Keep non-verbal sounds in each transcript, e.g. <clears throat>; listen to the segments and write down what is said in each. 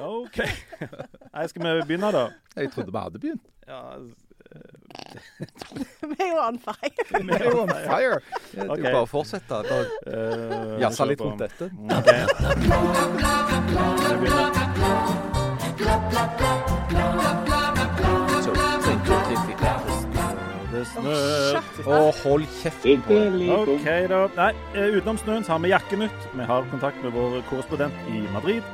OK. Nei, skal vi begynne, da? Jeg trodde vi hadde begynt. Ja, Vi er jo on fire. <laughs> Vi er jo on fire. Det er jo bare å fortsette. Bare uh, Jazze litt rundt dette. OK. Vi Det snør. Å, hold kjeft. OK, da. Nei, eh, utenom snøen så har vi Jakkenytt. Vi har kontakt med vår korrespondent i Madrid.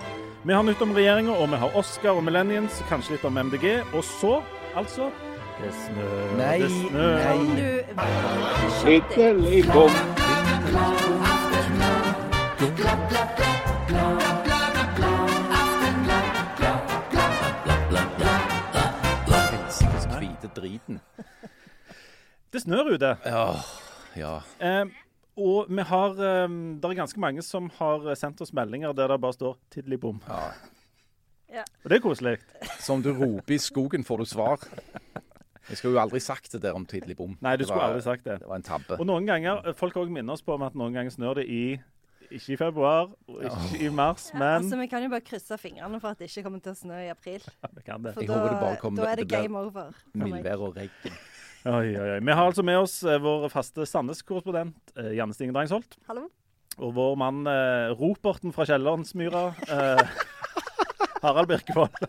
Vi har nytt om regjeringa, og vi har Oscar og Millenniums, kanskje litt om MDG. Og så, altså Det snør, Nei, det snør. nei. Helsikes driten. Det snør ute. Ja. ja. Eh, og vi har eh, Det er ganske mange som har sendt oss meldinger der det bare står 'tiddeli-bom'. ja. Og det er koselig. Som du roper i skogen, får du svar. Jeg skulle jo aldri sagt det der om Tidlig bom. Nei, du skulle var- aldri sagt det. Det var en tabbe. Og noen ganger, eh, Folk også minner oss på om at noen ganger snør det i ikke i februar ikke i mars, ja, men altså, Vi kan jo bare krysse fingrene for at det ikke kommer til å snø i april. Ja, vi kan det. For Jeg da, håper det bare kommer- da er det, det game over. Mildvær og regn. Oi, oi, oi. Vi har altså med oss eh, vår faste Sandnes-korrespondent eh, Janne Stine Drangsholt. Hallo? Og vår mann eh, Roperten fra Kiellandsmyra, eh, <laughs> Harald Birkevold. <laughs>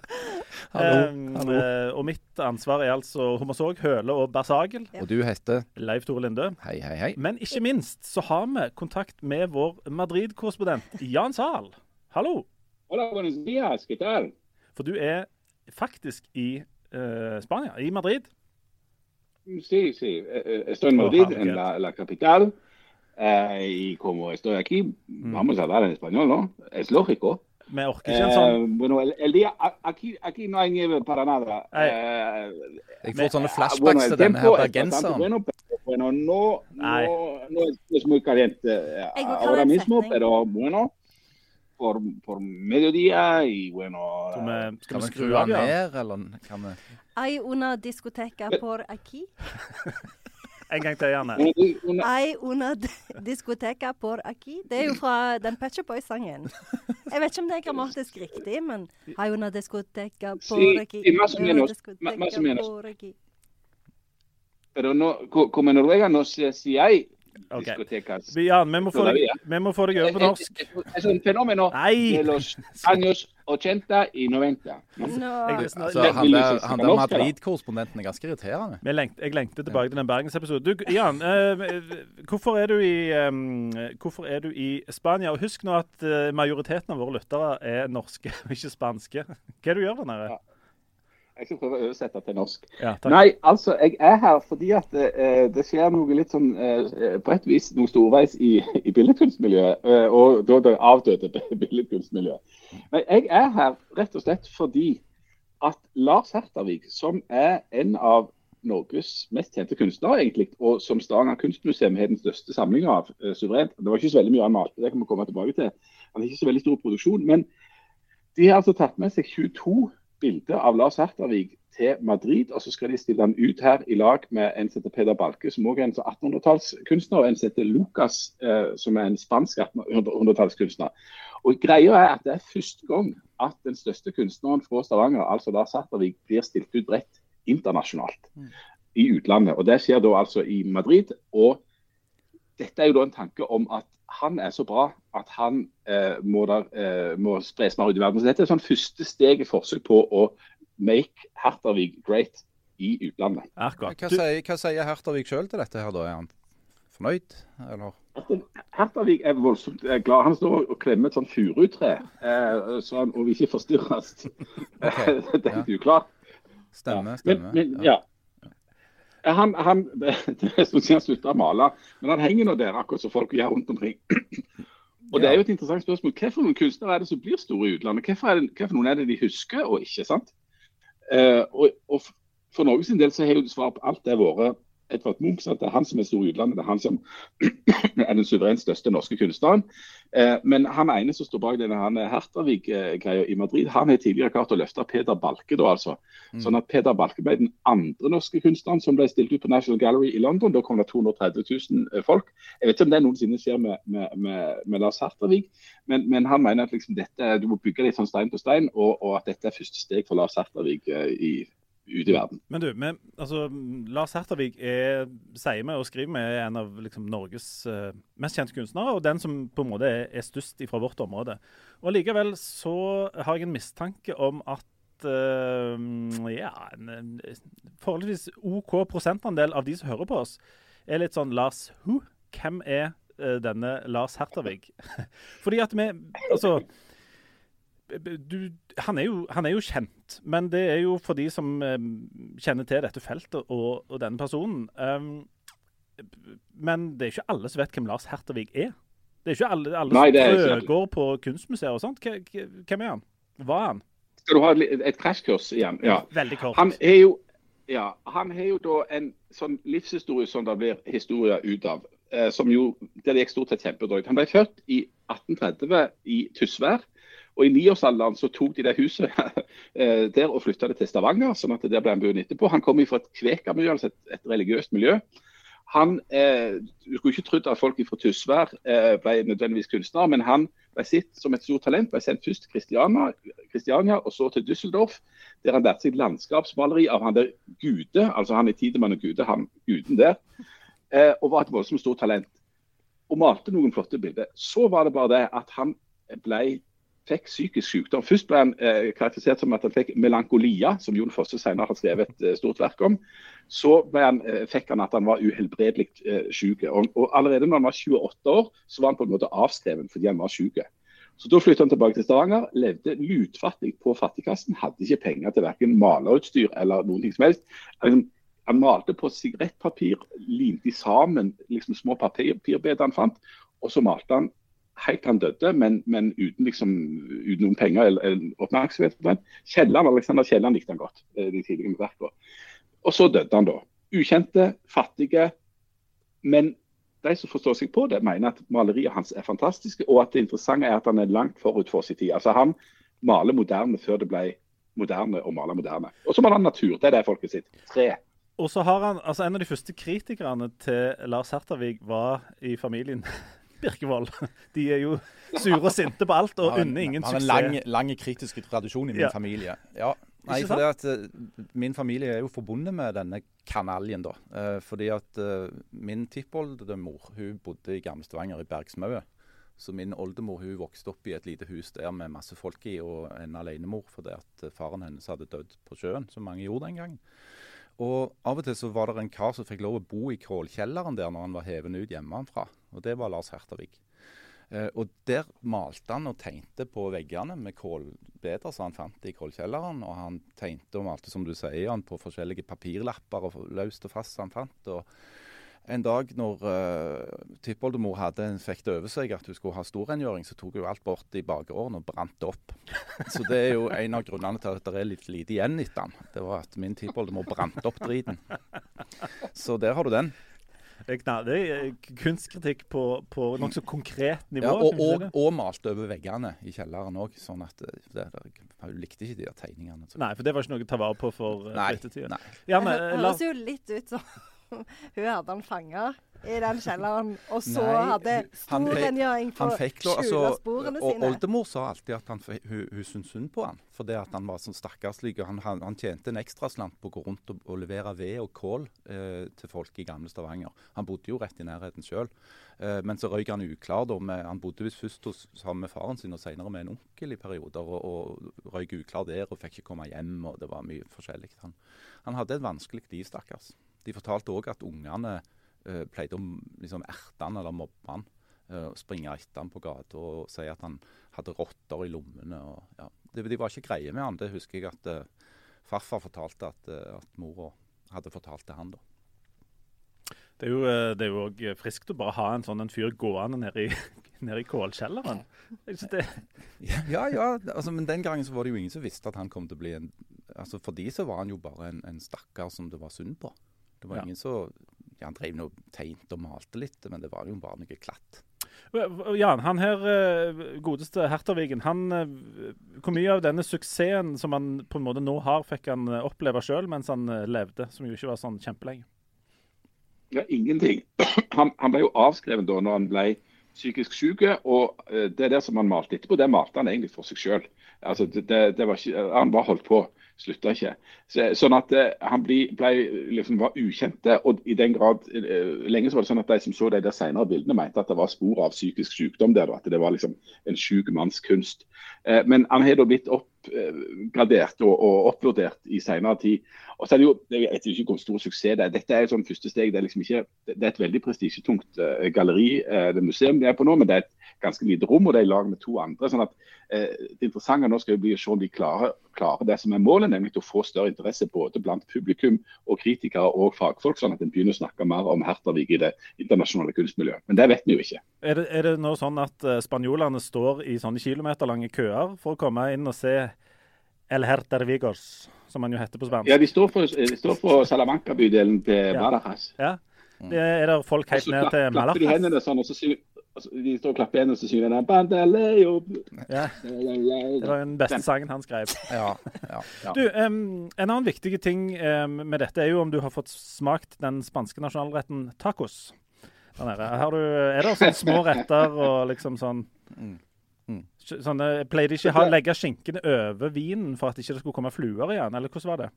Hallo, Eh, hallo. eh, og mitt ansvar er altså Hommersåk, Høle og Bersagel. Og du heter Leif Tore Linde. Hei, hei, hei. Men ikke minst så har vi kontakt med vår Madrid-korrespondent Jan Zahl. Hallo. Hola, buenos días. ¿Qué tal? For du er faktisk i eh, Spania, i Madrid. Sí, sí. eh, eh, Estoy en Madrid, en la, la capital. eh, y como estoy aquí, vamos a hablar en español, ¿no? Es lógico. Sånn Eh, bueno, el, el día, aquí, aquí no hay nieve para nada. Eh, får sånne ah, flashbacks bueno, el tiempo es bueno, pero bueno, no, no, no es, es muy caliente eh, ahora mismo, pero bueno, por, por mediodía y bueno. Skal vi, skal vi skru den ned, eller kan vi Hay una discoteca por aquí. En gang til, gjerne. eh, una- Hay una discoteca por aquí. Det er jo fra den Pet Shop Boys-sangen. Jeg vet ikke om det er grammatisk riktig, men Hay una discoteca por aquí. sí, más o menos, más o menos. Pero no, co- como en Noruega no sé si hay Ok. discotecas. Vi- Jan, vi må, få deg, vi må få deg over på norsk. es- er un fenómeno Nei! de los años 80 y 90. ¿no? Jeg- Altså, han der, han der. Madrid-korrespondenten er ganske irriterende. Jeg lengter, jeg lengter tilbake til den Bergensepisoden. Du, Jan, uh, hvorfor, er du i, um, hvorfor er du i Spania? Og husk nå at eh, majoriteten av våre lyttere er norske, og <laughs> ikke spanske. Hva er det du gjør der nede? Jeg skal prøve å oversette til norsk. Ja. Nei, altså, jeg er her fordi at eh, det skjer noe litt sånn eh, På et vis noe storveis i, i billedkunstmiljøet. eh, og da det avdøde <laughs> billedkunstmiljøet. Men jeg er her rett og slett fordi at Lars Hertervik, som er en av Norges mest kjente kunstnere, egentlig, og som Stavanger kunstmuseum har den største samlinga av eh, suverent Det var ikke så veldig mye han malte, det kan vi komme tilbake til. Han har ikke så veldig stor produksjon. Men de har altså tatt med seg 22 bilder av Lars Hertervik til Madrid, og så skal de stille han ut her i lag med en som heter Peder Balke, som også er en sånn 1800-tallskunstner, og en som heter Lucas, eh, som er en spansk 1800-tallskunstner. Og Greia er at det er første gang at den største kunstneren fra Stavanger, altså Lars Hertervik, blir stilt ut bredt internasjonalt i utlandet. Og Det skjer da altså i Madrid. og dette er jo da en tanke om at han er så bra at han eh, må, der, eh, må spres mer ut i verden. Så Dette er sånn første steg i forsøk på å make Hertervik great i utlandet. Akkurat. Hva sier, hva sier Hertervik sjøl til dette her, da? Er han fornøyd, eller? Hertervig er voldsomt glad. Han står og klemmer et sånt furutre, eh, så han og vil ikke forstyrres. <laughs> det er litt uklart. Stemmer, Men, stemmer. men ja. Han, han, det, er å han slutta å male, men han henger nå der akkurat som folk gjør rundt omkring. <clears throat> Og Det er jo et interessant spørsmål. Hva for noen kunstnere er det som blir store i utlandet? Hva for, er det, noen er det de husker og ikke? sant? Eh, og, og For Norges del så har jo svaret på alt det vært Edvard Munch. sant? Det er han som er stor i utlandet. Det er han som <clears throat> er den suverent største norske kunstneren. Eh, men han ene som står bak denne han Hertervik-greia i Madrid, han har tidligere klart å løfte Peder Balke. da altså. Mm. Sånn at Peder Balke ble den andre norske kunstneren som ble stilt ut på National Gallery i London. Da kom det 230 000 eh, folk. Jeg vet ikke om det noensinne skjer med, med, med, med Lars Hertervik, men, men, han mener at liksom dette, du må bygge litt sånn stein på stein, og, og at dette er første steg for Lars Hertervik eh, i ute i verden. Men du, men, altså, Lars Hertervig er, sier vi og skriver vi en av liksom, Norges uh, mest kjente kunstnere, og den som på en måte er, er størst fra vårt område. Og Likevel så har jeg en mistanke om at uh, ja, en, forholdsvis OK prosentandel av de som hører på oss, er litt sånn Lars Who? Hvem er uh, denne Lars Hertervig? <laughs> Fordi at vi Altså du, han, er jo, han, er jo, kjent, men det er jo for de som um, kjenner til dette feltet og, og denne personen. Um, men det er ikke alle som vet hvem Lars Hertervig er. Det er ikke alle, alle Nei, som går på kunstmuseer og sånt. Hvem er han? Hva er han? Skal du ha et, et krasjkurs igjen? Ja. Veldig kort. Han er jo ja, han er jo da en sånn livshistorie som det blir historier ut av. Eh, som jo, det gikk stort sett kjempedrøyt. Han ble født i 1830 i Tysvær. Og I niårsalderen så tok de det huset <laughs> eh, der og flytta det til Stavanger. sånn at der ble han boende etterpå. Han kom fra et kvekermiljø, altså et, et, religiøst miljø. Han, eh, Du skulle ikke trodd at folk fra Tysvær eh, ble nødvendigvis kunstnere, men han ble sett som et stort talent. Ble sendt først til Kristiania, og så til Düsseldorf, der han lærte seg landskapsmaleri av han der Gude, altså han i Tidemann og Gude, han guden der, eh, og var et voldsomt stort talent. Og malte noen flotte bilder. Så var det bare det at han ble fikk psykisk sykdom. Først ble han eh, karakterisert som at han fikk melankolia, som Jon Fosse senere har skrevet et eh, stort verk om. Så han, eh, fikk han at han var uhelbredelig eh, syk. Og, og, allerede når han var 28 år, så var han på en måte avskreven fordi han var syk. Så Da flyttet han tilbake til Stavanger, levde lutfattig på fattigkassen. Hadde ikke penger til verken malerutstyr eller noen ting som helst. Han, han malte på sigarettpapir, limte sammen liksom små papirbiter han fant, og så malte han helt til han døde, men, men uten, liksom, uten, noen penger eller, eller oppmerksomhet. Kjelland, Alexander Kielland likte han godt. Eh, de tidligere verkene. Og så døde han da. Ukjente, fattige. Men de som forstår seg på det, mener at maleriet hans er fantastiske, og at det interessante er at han er langt forut for sin tid. Altså Han maler moderne før det ble moderne å male moderne. Og så maler han natur. Det er det folket sitt. Tre. Og så har han, altså En av de første kritikerne til Lars Hertervig var i familien Birkevold. <laughs> De er jo sure og sinte på alt og unner ingen suksess. Har en lang, lang kritisk tradisjon i min ja. familie. Ja. Nei, for det at uh, Min familie er jo forbundet med denne kanaljen. da. Uh, fordi at uh, min tippoldemor hun bodde i Gamle Stavanger, i Bergsmauet. Så min oldemor hun vokste opp i et lite hus der med masse folk i, og en alenemor fordi at faren hennes hadde dødd på sjøen, som mange gjorde den gangen. Og Av og til så var det en kar som fikk lov å bo i krålkjelleren der når han var heven ut hjemmefra og det var Lars Hertervik. Eh, og Der malte han og tegnte på veggene med kålbeder som han fant i kålkjelleren. Og han tegnte og malte som du sier, han på forskjellige papirlapper og løst og fast som han fant. og en dag når uh, tippoldemor fikk det over seg at hun skulle ha storrengjøring, så tok hun alt bort i bakgården og brant opp. Så det er jo en av grunnene til at det er litt lite igjen etter han. Det var at min tippoldemor brant opp driten. Så der har du den. Det er kunstkritikk på, på nokså konkret nivå. Ja, og, og, og, malt over veggene i kjelleren òg. Sånn at eh, det, det, jeg likte ikke de der tegningene. Så. Nei, for det var ikke noe å ta vare på for ettertiden. ettertida. Det høres jo litt ut som <laughs> hun hadde han fanga i den kjelleren, og så Nei, hadde storrengjøring for å skjule altså, sporene sine. Og Oldemor sa alltid at han, hun, hun syntes synd på han, fordi at han var sånn stakkarslig. Han, han, han, tjente en ekstraslant på å gå rundt og, og levere ved og kål eh, til folk i gamle Stavanger. Han bodde jo rett i nærheten sjøl. Eh, men så røyk han uklar. da, med, Han bodde visst først hos, sammen med faren sin og senere med en onkel i perioder. Og, og røyk uklar der og fikk ikke komme hjem. og Det var mye forskjellig. Han, han hadde et vanskelig liv, stakkars. De fortalte òg at ungene uh, pleide å liksom, erte han eller mobbe han. Uh, springe etter han på gata og si at han hadde rotter i lommene. Og, ja. de, de, var ikke greie med han. Det husker jeg at uh, farfar fortalte at, uh, at mora hadde fortalt til han. da. Det er jo, også friskt å bare ha en sånn en fyr gående nede i, <laughs> ned i kålkjelleren. ja, ja, altså, men den gangen så var det jo ingen som visste at han kom til å bli en altså For de så var han jo bare en, en stakkar som det var synd på. Det var ja. ingen som ja, Han drev og tegnet og malte litt, men det var jo bare noe klatt. Jan, han her godeste Hertervigen, han, hvor mye av denne suksessen som han på en måte nå har, fikk han oppleve sjøl mens han levde, som jo ikke var sånn kjempelenge? Ja, ingenting. <clears throat> Han, han ble jo avskrevet da når han ble psykisk syk. Og det der som han malte etterpå, det malte han egentlig for seg sjøl. Altså, det, det var ikke, han bare holdt på slutta ikke. Så, sånn at uh, Han ble, ble, liksom, var ukjente. og i den grad, uh, Lenge så var det sånn at de som så de der senere bildene, mente at det var spor av psykisk sykdom der. At det var liksom en sjuk manns kunst. Uh, men han har da blitt oppgradert og, og oppvurdert i senere tid. Og så er det jo, Jeg vet ikke hvor stor suksess det er. Dette er et sånn første steg. Det er liksom ikke, det er et veldig prestisjetungt galleri, det museum vi er på nå. men det er et ganske lite rom, og det er i lag med to andre. sånn at uh, Det interessante nå skal jo bli å se om de klarer, klarer, det som er målet, nemlig å få større interesse både blant publikum og kritikere og fagfolk, sånn at en begynner å snakke mer om Hertervik i det internasjonale kunstmiljøet. Men det vet vi jo ikke. Er det, er det nå sånn at uh, spanjolene står i sånne kilometerlange køer for å komme inn og se El Hertervigos, som han jo heter på spansk? Ja, de står for, de står for Salamanca-bydelen til ja. Barajas. Ja. Det er det folk helt ned til Malajas? De hendene sånn, og så synger De står og klapper igjen og så synger den Bandaleo. Ja. Det var den beste sangen han skrev. Ja, ja, ja. Du, um, En annen viktig ting um, med dette er jo om du har fått smakt den spanske nasjonalretten tacos. Der nede. Du, er det sånne små retter og liksom sånn mm. Mm. Sånne, Pleier de ikke å legge skinkene over vinen for at det ikke skulle komme fluer igjen, eller hvordan var det?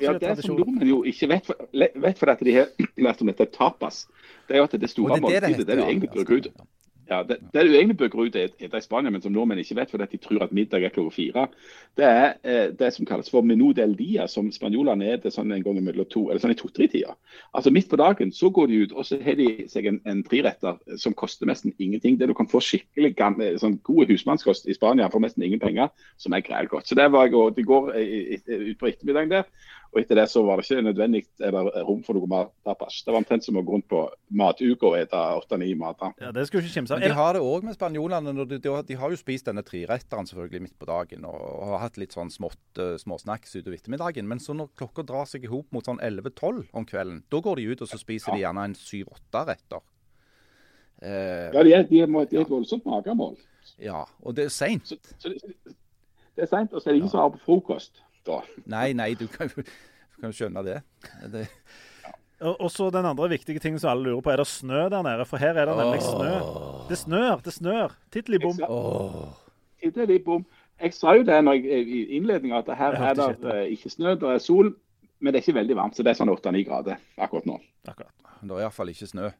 Ja, Det som nordmenn jo ikke vet, for, vet for at de har <clears throat> lært om dette tapas, det er jo at det store måltidet det, det, det, det egentlig bruker ut. Ja, det, det du egentlig bør ut etter i Spania, men som nordmenn ikke vet fordi de tror at middag er klokka fire, det er eh, det som kalles for menú del dia, som spanjolene er det sånn en gang mellom to, eller sånn i to-tre-tida. Altså Midt på dagen så går de ut og så har de seg en, en treretter som koster nesten ingenting. Det du kan få skikkelig sånn god husmannskost i Spania for nesten ingen penger, som er greit godt. Så det var jeg, òg. De går ut på ettermiddagen der. Og etter det så var det ikke nødvendig eller rom for noe mer tapas. Det var omtrent som å gå rundt på matuka og spise åtte-ni mater. Ja, det skulle ikke kimse av. De har det òg med spanjolene. De, de, har jo spist denne treretteren selvfølgelig midt på dagen og, og har hatt litt sånn smått, uh, småsnacks utover ettermiddagen. Men så når klokka drar seg i hop mot sånn 11-12 om kvelden, da går de ut og så spiser ja. de gjerne en syv-åtte retter. Uh, ja, de er, de er, de er et voldsomt magemål. Ja, og det er seint. Det er seint, og så er det ingen som har på frokost da. Nei, nei, du kan jo skjønne det. det. Og så den andre viktige tingen som alle lurer på, er det snø der nede? For her er det nemlig snø. Det snør, det snør. Titteli bom. Titteli bom. Jeg sa jo det jeg, i innledninga, at her er det ikke, eh, ikke snø, det er sol. Men det er ikke veldig varmt, så det er sånn 8-9 grader akkurat nå. Akkurat. Det er iallfall ikke snø.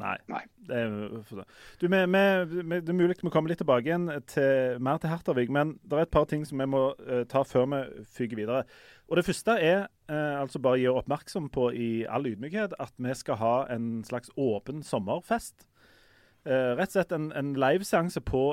Nei. Nei. Det, er, du, vi, vi, det er mulig vi kommer litt tilbake igjen til, mer til Hertervig, men det er et par ting som vi må uh, ta før vi fyker videre. Og Det første er uh, altså bare å gjøre oppmerksom på i all ydmykhet at vi skal ha en slags åpen sommerfest. Uh, rett og slett en, en liveseanse på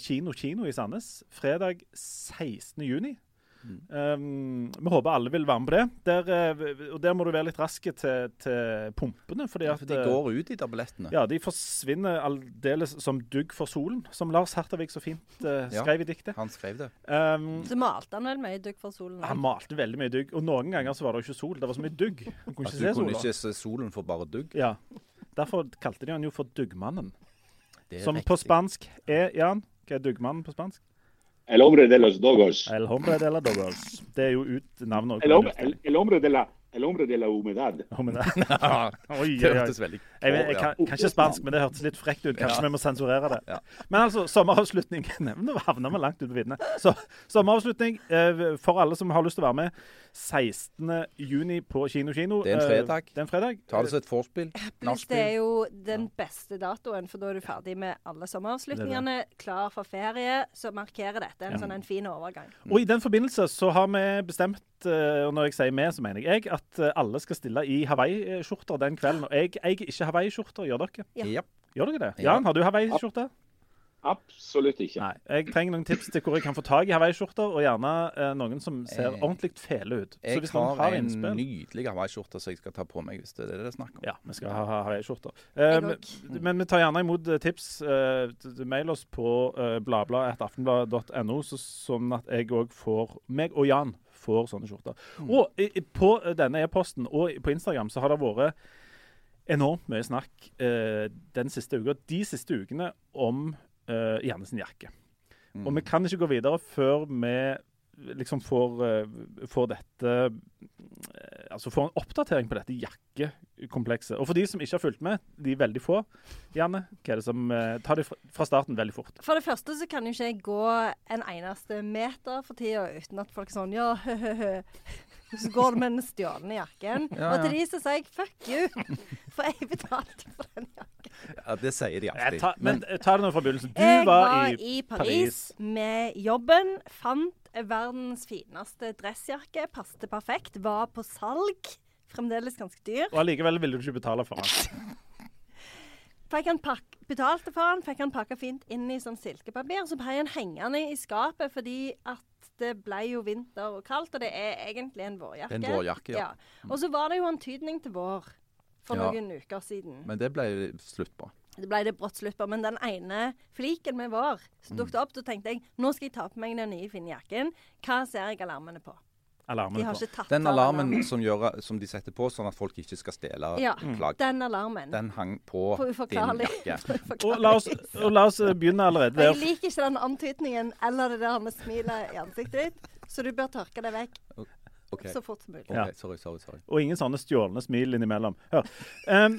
Kino Kino i Sandnes fredag 16.6. Um, vi håper alle vil være med på det. Der, eh, og der må du være litt raske til, til pumpene. Fordi ja, for de går ut, de tablettene? Ja, de forsvinner aldeles som dugg for solen. Som Lars Hertavik så fint uh, skrev i diktet. Han skrev det. Um, så malte han vel mye dugg for solen? Han malte veldig mye dugg. Og noen ganger så var det jo ikke sol. Det var så mye dugg. Du kunne ikke, se, kunne ikke se solen for bare dugg? Ja. Derfor kalte de han jo for Duggmannen. Som riktig. på spansk er Jan, hva er Duggmannen på spansk? El hombre de los dogos. El hombre de los dogos. Det er jo ut navnet. El, el, el hombre de la El hombre de la humedad. <laughs> humedad. <laughs> oi, det hørtes veldig jeg, jeg, jeg, kan, Kanskje spansk, men det hørtes litt frekt ut. Kanskje ja. vi må sensurere det. Ja. Men altså, sommeravslutning <laughs> Nå havner vi langt ute på viddene. Så, sommeravslutning eh, for alle som har lyst til å være med. 16.6 på Kino Kino. Det er en eh, fredag. Det er en fredag. Ta det som et vorspiel. Det er jo den beste datoen, for da er du ferdig med alle sommeravslutningene. Klar for ferie. Så markerer dette en ja. sånn en fin overgang. Og i den forbindelse så har vi bestemt, eh, og når jeg sier vi, så mener jeg at eh, alle skal stille i hawaiiskjorter den kvelden. Og jeg eier ikke hawaiiskjorter, gjør dere? Ja. Gjør dere det? Jan, har du hawaiiskjorte? Absolutt ikke. Nei, Jeg trenger noen tips til hvor jeg kan få tak i hawaiiskjorter, og gjerne eh, noen som ser eh, ordentlig fele ut. Så jeg har, har en innspill, nydelig hawaiiskjorte som jeg skal ta på meg, hvis det er det det er snakk om. Ja, vi skal ha hawaiiskjorter. Eh, men, men vi tar gjerne imot eh, tips. Eh, mail oss på eh, bladblad.aftenblad.no, så, sånn at jeg òg får meg og Jan får sånne skjorter. Mm. Og i, på denne e-posten og på Instagram så har det vært enormt mye snakk eh, den siste uka, de siste ukene om eh, Janne sin jakke. Mm. Og vi kan ikke gå videre før vi liksom får, uh, får dette uh, Altså får en oppdatering på dette jakkekomplekset. Og for de som ikke har fulgt med, de er veldig få, Janne, hva er det som uh, tar det fra, starten veldig fort? For det første så kan jo ikke jeg gå en eneste meter for tida uten at folk sånn Ja, hø-hø-hø. Så går det med den stjålne jakken. Ja, <laughs> ja. Og til de så sier jeg fuck you, for jeg betalte for den jakken. Ja, Det sier de alltid. Ta, men ta det nå fra begynnelsen. Du jeg var, var i, Paris, Paris med jobben. Fant verdens fineste dressjakke. Passet perfekt. Var på salg. Fremdeles ganske dyr. Og allikevel ville du ikke betale for den. Fikk han betalte for den, fikk han pakka fint inn i sånn silkepapir. Så ble han hengende i skapet fordi at det ble jo vinter og kaldt, og det er egentlig en vårjakke. En vårjakke, ja. ja. Og så var det jo antydning til vår for ja. noen uker siden. Men det ble slutt på. Det ble det brått slutt på. Men den ene fliken med vår som mm. dukket opp, da tenkte jeg nå skal jeg ta på meg den nye fine jakken. Hva ser jeg alarmene på? Alarmen de har på. Den alarmen som, gjør, som, de setter på sånn at folk ikke skal stjele ja, plagg. Den alarmen. Den hang på, på din <laughs> jakke. og, la oss, og, la oss, begynne allerede der. Jeg liker ikke den antydningen eller det der med smilet i ansiktet ditt, så du bør tørke det vekk. Okay. Så fort som mulig. Okay, sorry, sorry, sorry. Og ingen sånne stjålne smil innimellom. Hør. Um,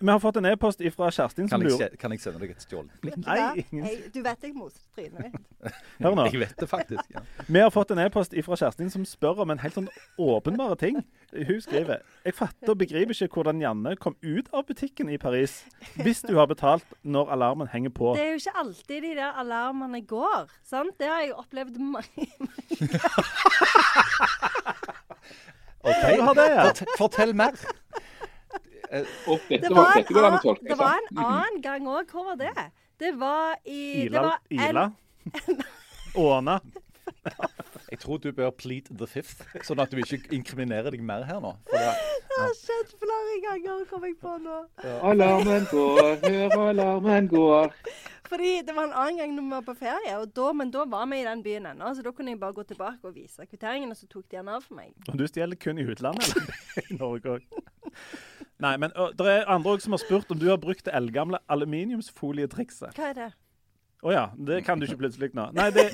vi har fått en e-post fra Kjerstin som lurer Kan jeg sende deg et stjålet blikk? Nei, ingen... Hey, du vet jeg moser trynet ditt. <laughs> Hør nå. Jeg vet det faktisk. Ja. Vi har fått en e-post fra Kjerstin som spør om en helt sånn åpenbare ting. Hun skriver Jeg fatter og begriper ikke hvordan Janne kom ut av butikken i Paris hvis du har betalt når alarmen henger på. Det er jo ikke alltid de der alarmene går. sant? Det har jeg opplevd <laughs> mange ganger. OK. Det, ja. Fortell mer. Eh, det var, en, annen, det var en annen gang òg. Hvor var det? Det var i Ila? Var Ila? <laughs> Åna? Jeg tror du bør plead the fifth, sånn at du ikke inkriminerer deg mer her nå. Det, har skjedd flere ganger, kom jeg på nå. Alarmen går, hør alarmen går. Fordi det var en annen gang når vi var på ferie, da, men da var vi i den byen ennå. Så da kunne jeg bare gå tilbake og vise kvitteringen, og så tok de den av for meg. Og du stjeler kun i utlandet, eller <laughs> i Norge òg? Nei, men det er andre også som har spurt om du har brukt det eldgamle aluminiumsfolietrikset. Hva er det? Å oh, ja. Det kan du ikke plutselig nå. Nei, det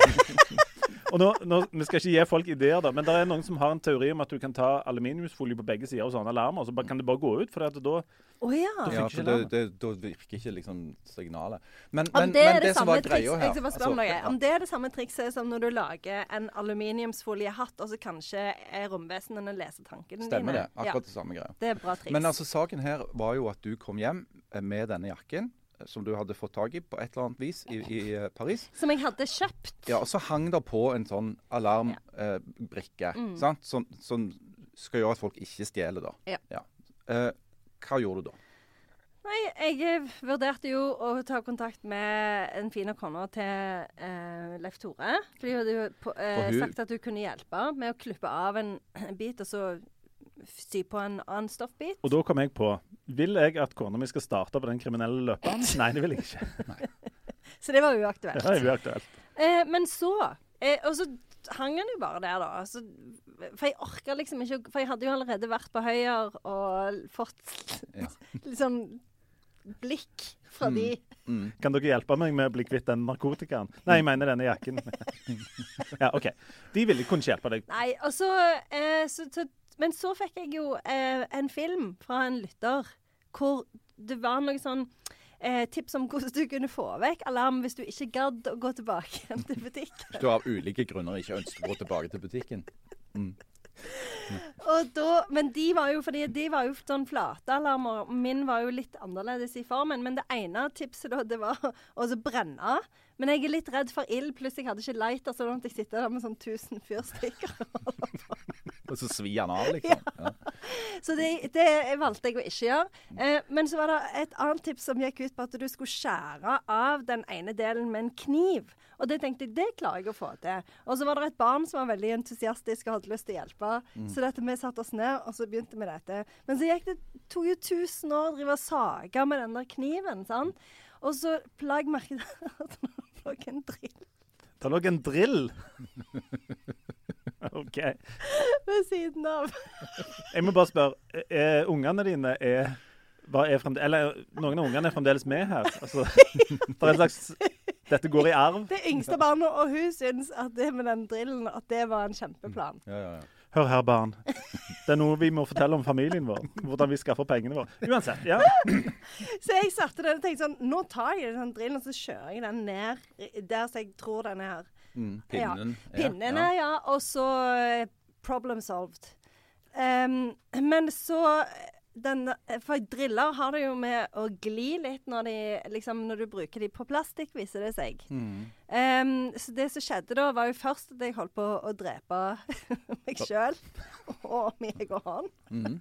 og nå, nå, Vi skal ikke gi folk ideer, da, men det er noen som har en teori om at du kan ta aluminiumsfolie på begge sider og sånne alarmer, og så kan det bare gå ut. for da, oh, ja. da, ja, for det, det, da virker ikke liksom signalet. Men, men, det, men det, det som var greia her altså, ja. Om det er det samme trikset som når du lager en aluminiumsfoliehatt, og så kanskje er romvesenene leser tankene dine. Stemmer det. Akkurat det samme greia. Det er bra triks. Men altså, saken her var jo at du kom hjem med denne jakken som du hadde fått tak i på et eller annet vis i, i eh, Paris. Som jeg hadde kjøpt. Ja, og så hang det på en sånn alarmbrikke, ja. eh, mm. som, som, skal gjøre at folk ikke stjeler, da. Ja. ja. Eh, hva gjorde du da? Nei, jeg vurderte jo å ta kontakt med en fin kone til eh, Leif Tore. For de hadde jo på, eh, sagt at hun kunne hjelpe med å klippe av en bit, og så sy på en annen stoffbit. Og da kom jeg på Vil jeg at kona mi skal starte på den kriminelle løperen? <laughs> Nei, det vil jeg ikke. <laughs> så det var uaktuelt. Ja, uaktuelt. Eh, men så eh, Og så hang han jo bare der, da. Altså, for jeg orka liksom ikke For jeg hadde jo allerede vært på Høyer og fått ja. <laughs> liksom blikk fra mm. de. Mm. Kan dere hjelpe meg med å bli kvitt den narkotikaen? Nei, jeg mener denne jakken. ja, OK. De ville ikke kunne hjelpe deg. Nei, og så, eh, så, så men så fikk jeg jo eh, en film fra en lytter hvor det var noe sånn eh, tips om hvordan du kunne få vekk alarm hvis du ikke gadd å gå tilbake til butikken. Hvis du av ulike grunner ikke ønsker å gå tilbake til butikken. Mm. <laughs> Da, men de var jo fordi de var jo sånn flatealarmer. Min var jo litt annerledes i formen. Men det ene tipset da, det var å brenne. Men jeg er litt redd for ild. Pluss jeg hadde ikke lighter, så da måtte jeg sitte der med sånn 1000 fyrstikker. Og så svir han av, liksom. <laughs> Ja. Så det, det, valgte jeg å ikke gjøre. Eh, men så var det et annet tips som gikk ut på at du skulle skjære av den ene delen med en kniv. Og det tenkte jeg, det klarer jeg å få til. Og så var det et barn som var veldig entusiastisk og hadde lyst til å hjelpe. Mm. Så dette, vi satte oss ned, og så begynte vi dette. Men så gikk det, tok jo tusen år å drive og sage med den der kniven. sant? Og så plagg merket at det lå en drill. Det lå en drill? <laughs> OK. Ved siden av. jeg må bare spørre. Er ungene dine er er eller noen av ungene er fremdeles med her. Altså, det er en slags Dette går i arv. Det yngste barnet, og hun syns at det med den drillen at det var en kjempeplan. Ja, ja, ja. Hør her, barn. Det er noe vi må fortelle om familien vår. Hvordan vi skaffer pengene våre. Uansett. ja. Så jeg satte den og tenkte sånn Nå tar jeg den drillen og så kjører jeg den ned der som jeg tror den er her. Mm, pinnen. Ja. Pinnene, ja. Og så uh, problem solved. Um, men så den, for driller har det jo med å gli litt når, de, liksom, når du bruker de på plastikk, viser det seg. Mm. Um, så det som skjedde da, var jo først at jeg holdt på å drepe <laughs> meg sjøl og meg og han. Mm.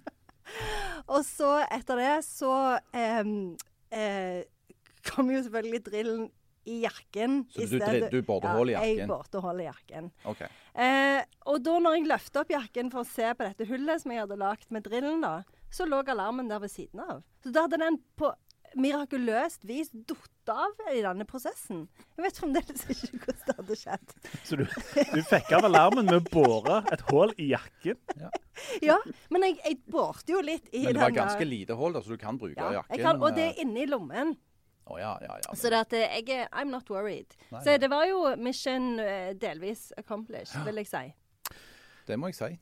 <laughs> og så etter det så um, uh, kom jo selvfølgelig drillen i jakken. Så du, stedet, du borte ja, jakken? Ja, jeg i jakken. Okay. Eh, og da når jeg løfter opp jakken for å se på dette hullet som jeg hadde lagd med drillen, da, så lå alarmen der ved siden av. Så da hadde den på mirakuløst vis datt av i denne prosessen. Jeg vet fremdeles ikke hvordan det hadde skjedd. Så du, du fikk av alarmen med å bore et hull i jakken? Ja, ja men jeg, jeg borte jo litt i den Men det var ganske lite hull, så du kan bruke ja, jakken? Kan, og det er inni lommen. Oh, ja, ja, ja. Så det at jeg er I'm not worried. Nei, så det var jo mission uh, delvis accomplished, vil jeg si. Det må jeg si.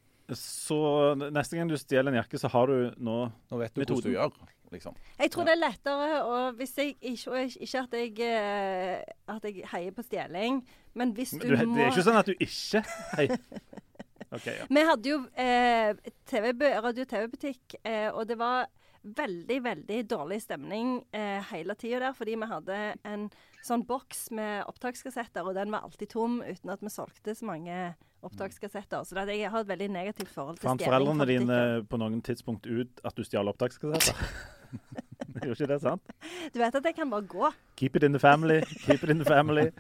Så neste gang du stjeler en jakke, så har du nå Nå vet du metoden. hvordan du gjør. Liksom. Jeg tror det er lettere og hvis jeg, ikke, ikke at jeg, uh, at jeg heier på stjeling, men hvis du, du må Det er ikke sånn at du ikke heier. <laughs> Okay, ja. Vi hadde jo eh, TV, radio-TV-butikk, eh, og det var veldig, veldig dårlig stemning eh, hele tida der, fordi vi hadde en sånn boks med opptakskassetter, og den var alltid tom uten at vi solgte så mange opptakskassetter. Så det, jeg har et veldig negativt forhold til stjeling. Fant foreldrene dine på noen tidspunkt ut at du stjal opptakskassetter? <laughs> Gjorde ikke det sant? <laughs> Du vet at jeg kan bare gå. Keep it in the family. Keep it in the family.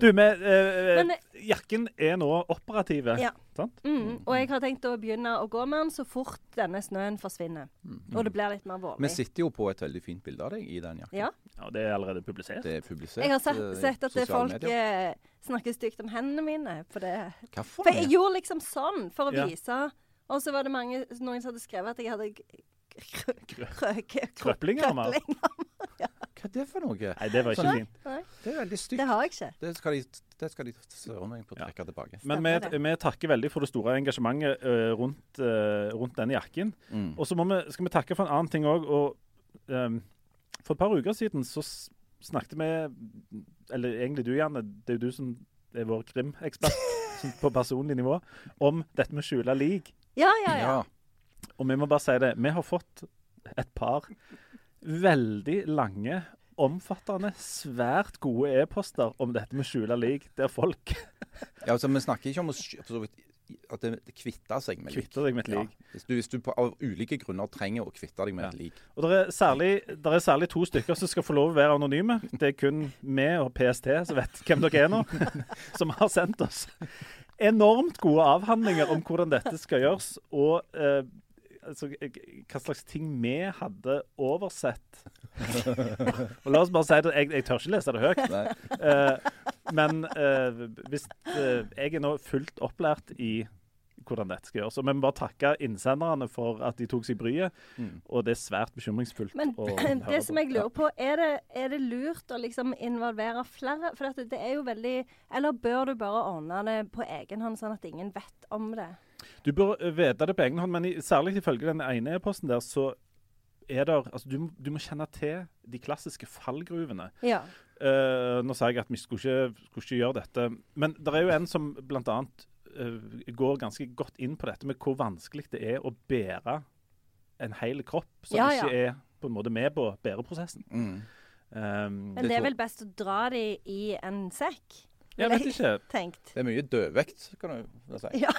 Du, med, eh, Men, eh, jakken er nå operativ, ja. sant? Mm, og jeg har tenkt å begynne å gå med den så fort denne snøen forsvinner. Mm. Og det blir litt mer vårlig. Vi sitter jo på et veldig fint bilde av deg i den jakken. Ja. ja det er allerede publisert. Det er publisert. Jeg har sett, eh, sett at folk eh, snakker stygt om hendene mine på det. Hvorfor? For jeg gjorde liksom sånn for å ja. vise. Og så var det mange, noen som hadde skrevet at jeg hadde Krøplinger? <laughs> ja. Hva er det for noe? Nei, det var ikke fint. Det er veldig stygt. Det har jeg ikke. Det skal de, det skal de søren meg på trekke ja. tilbake. Men vi, vi, takker veldig for det store engasjementet uh, rundt, uh, rundt, denne jakken. Mm. Og så skal vi takke for en annen ting òg. Um, for et par uker siden så snakket vi Eller egentlig du, Janne. Det er jo du som er vår krimekspert <laughs> på personlig nivå. Om dette med å skjule lik. Ja, ja, ja. ja. Og vi må bare si det. Vi har fått et par veldig lange, omfattende, svært gode e-poster om dette med skjula lik, der folk <laughs> Ja, altså Vi snakker ikke om å at det kvitter seg med lik. Kvitter deg med lik. Ja. Hvis, du, hvis, du, på, av ulike grunner trenger å kvitte deg med ja. et lik. Og det er, særlig, det er, særlig, to stykker som skal få lov å være anonyme. Det er kun vi og PST som vet hvem dere er nå, <laughs> som har sendt oss enormt gode avhandlinger om hvordan dette skal gjøres. Og eh, altså, hva slags ting vi hadde oversett. <laughs> og La oss bare si det, jeg, jeg tør ikke lese det høyt. Uh, men uh, hvis uh, jeg er nå fullt opplært i hvordan dette skal gjøres. Og vi må bare takke innsenderne for at de tok seg bryet. Mm. Og det er svært bekymringsfullt. Men <clears throat> det som jeg lurer på, er det, er det lurt å liksom involvere flere? For det er jo veldig Eller bør du bare ordne det på egen hånd, sånn at ingen vet om det? Du bør eh, vite det på egen hånd, men i, særlig ifølge den ene e-posten der, så er der Altså, du, du, må kjenne til de klassiske fallgruvene. Ja. Uh, nå sa jeg at vi skulle ikke, skulle ikke gjøre dette, men det er jo en som bl.a. Uh, går ganske godt inn på dette med hvor vanskelig det er å bære en hel kropp som ja, ikke ja. er på en måte med på bæreprosessen. Mm. Um, men det er vel best å dra de i en sekk? Jeg vet ikke. Tenkt. Det er mye dødvekt, kan du si. Ja.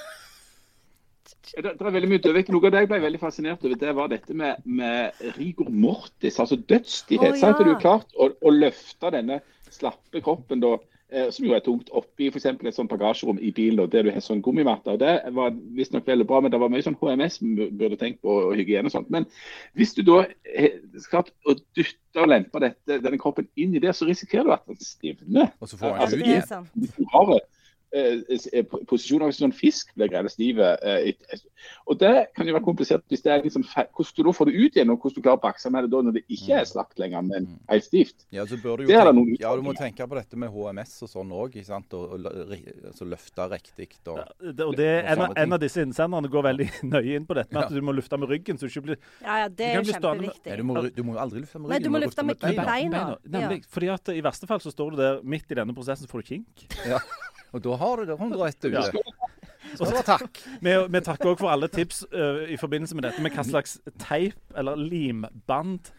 Det, det, er veldig mye dødvekt. Noe av det jeg ble veldig fascinert over, det var dette med, med rigor mortis, altså dødstighet. Oh, ja. Er det jo klart å, å løfte denne slappe kroppen da, eh, som jo er tungt, oppi f.eks. et sånt bagasjerom i bilen der du har sånn gummimatte. Det var visstnok veldig bra, men det var mye sånn HMS vi burde tenkt på, og hygiene og sånt. Men hvis du da skal å dytte og lempe dette, denne kroppen inn i det, så risikerer du at den stivner. Og så får den altså, ut igjen. Eh, posisjoner hvis en fisk blir greide stiv. Eh, og Det kan jo være komplisert hvis det er liksom, hvordan du da får det ut igjen, og hvordan du klarer å bakse med det da når det ikke er mm. slakt lenger, men mm. helt stivt. Ja, så bør du jo tenke, ja, du må tenke på dette med HMS og sånn òg, og, og altså, løfte riktig. Og, ja, det, og det, en, av, en, av disse innsenderne går veldig <laughs> nøye inn på dette med at du må lufte med ryggen. så du ikke blir... Ja, ja, det er jo kjempeviktig. Med, du, må, du, må, aldri lufte med ryggen. Nei, du må lufte med, med beina. beina. Nemlig, fordi at I verste fall så står du der midt i denne prosessen, så får du kink. Ja. <laughs> Og da har du det 101 ute. Ja. Så takk. Vi, vi takker òg for alle tips uh, i forbindelse med dette med hva slags teip eller limband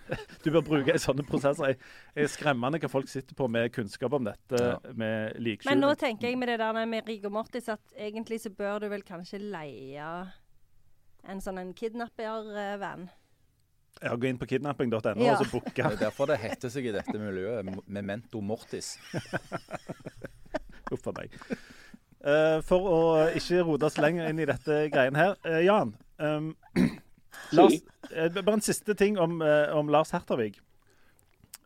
du bør bruke i sånne prosesser. Det er skremmende hva folk sitter på med kunnskap om dette ja. med likskjul. Men nå tenker jeg med det der med Rigor Mortis at egentlig så bør du vel kanskje leie en sånn en kidnappervenn. Ja, Gå inn på kidnapping.no ja. og så booke. Det er derfor det heter seg i dette miljøet Memento Mortis. <laughs> Uff a meg. Uh, for å ikke rote oss lenger inn i dette greien her. Uh, Jan, um, Lars, uh, bare en siste ting om, om Lars Hertervig.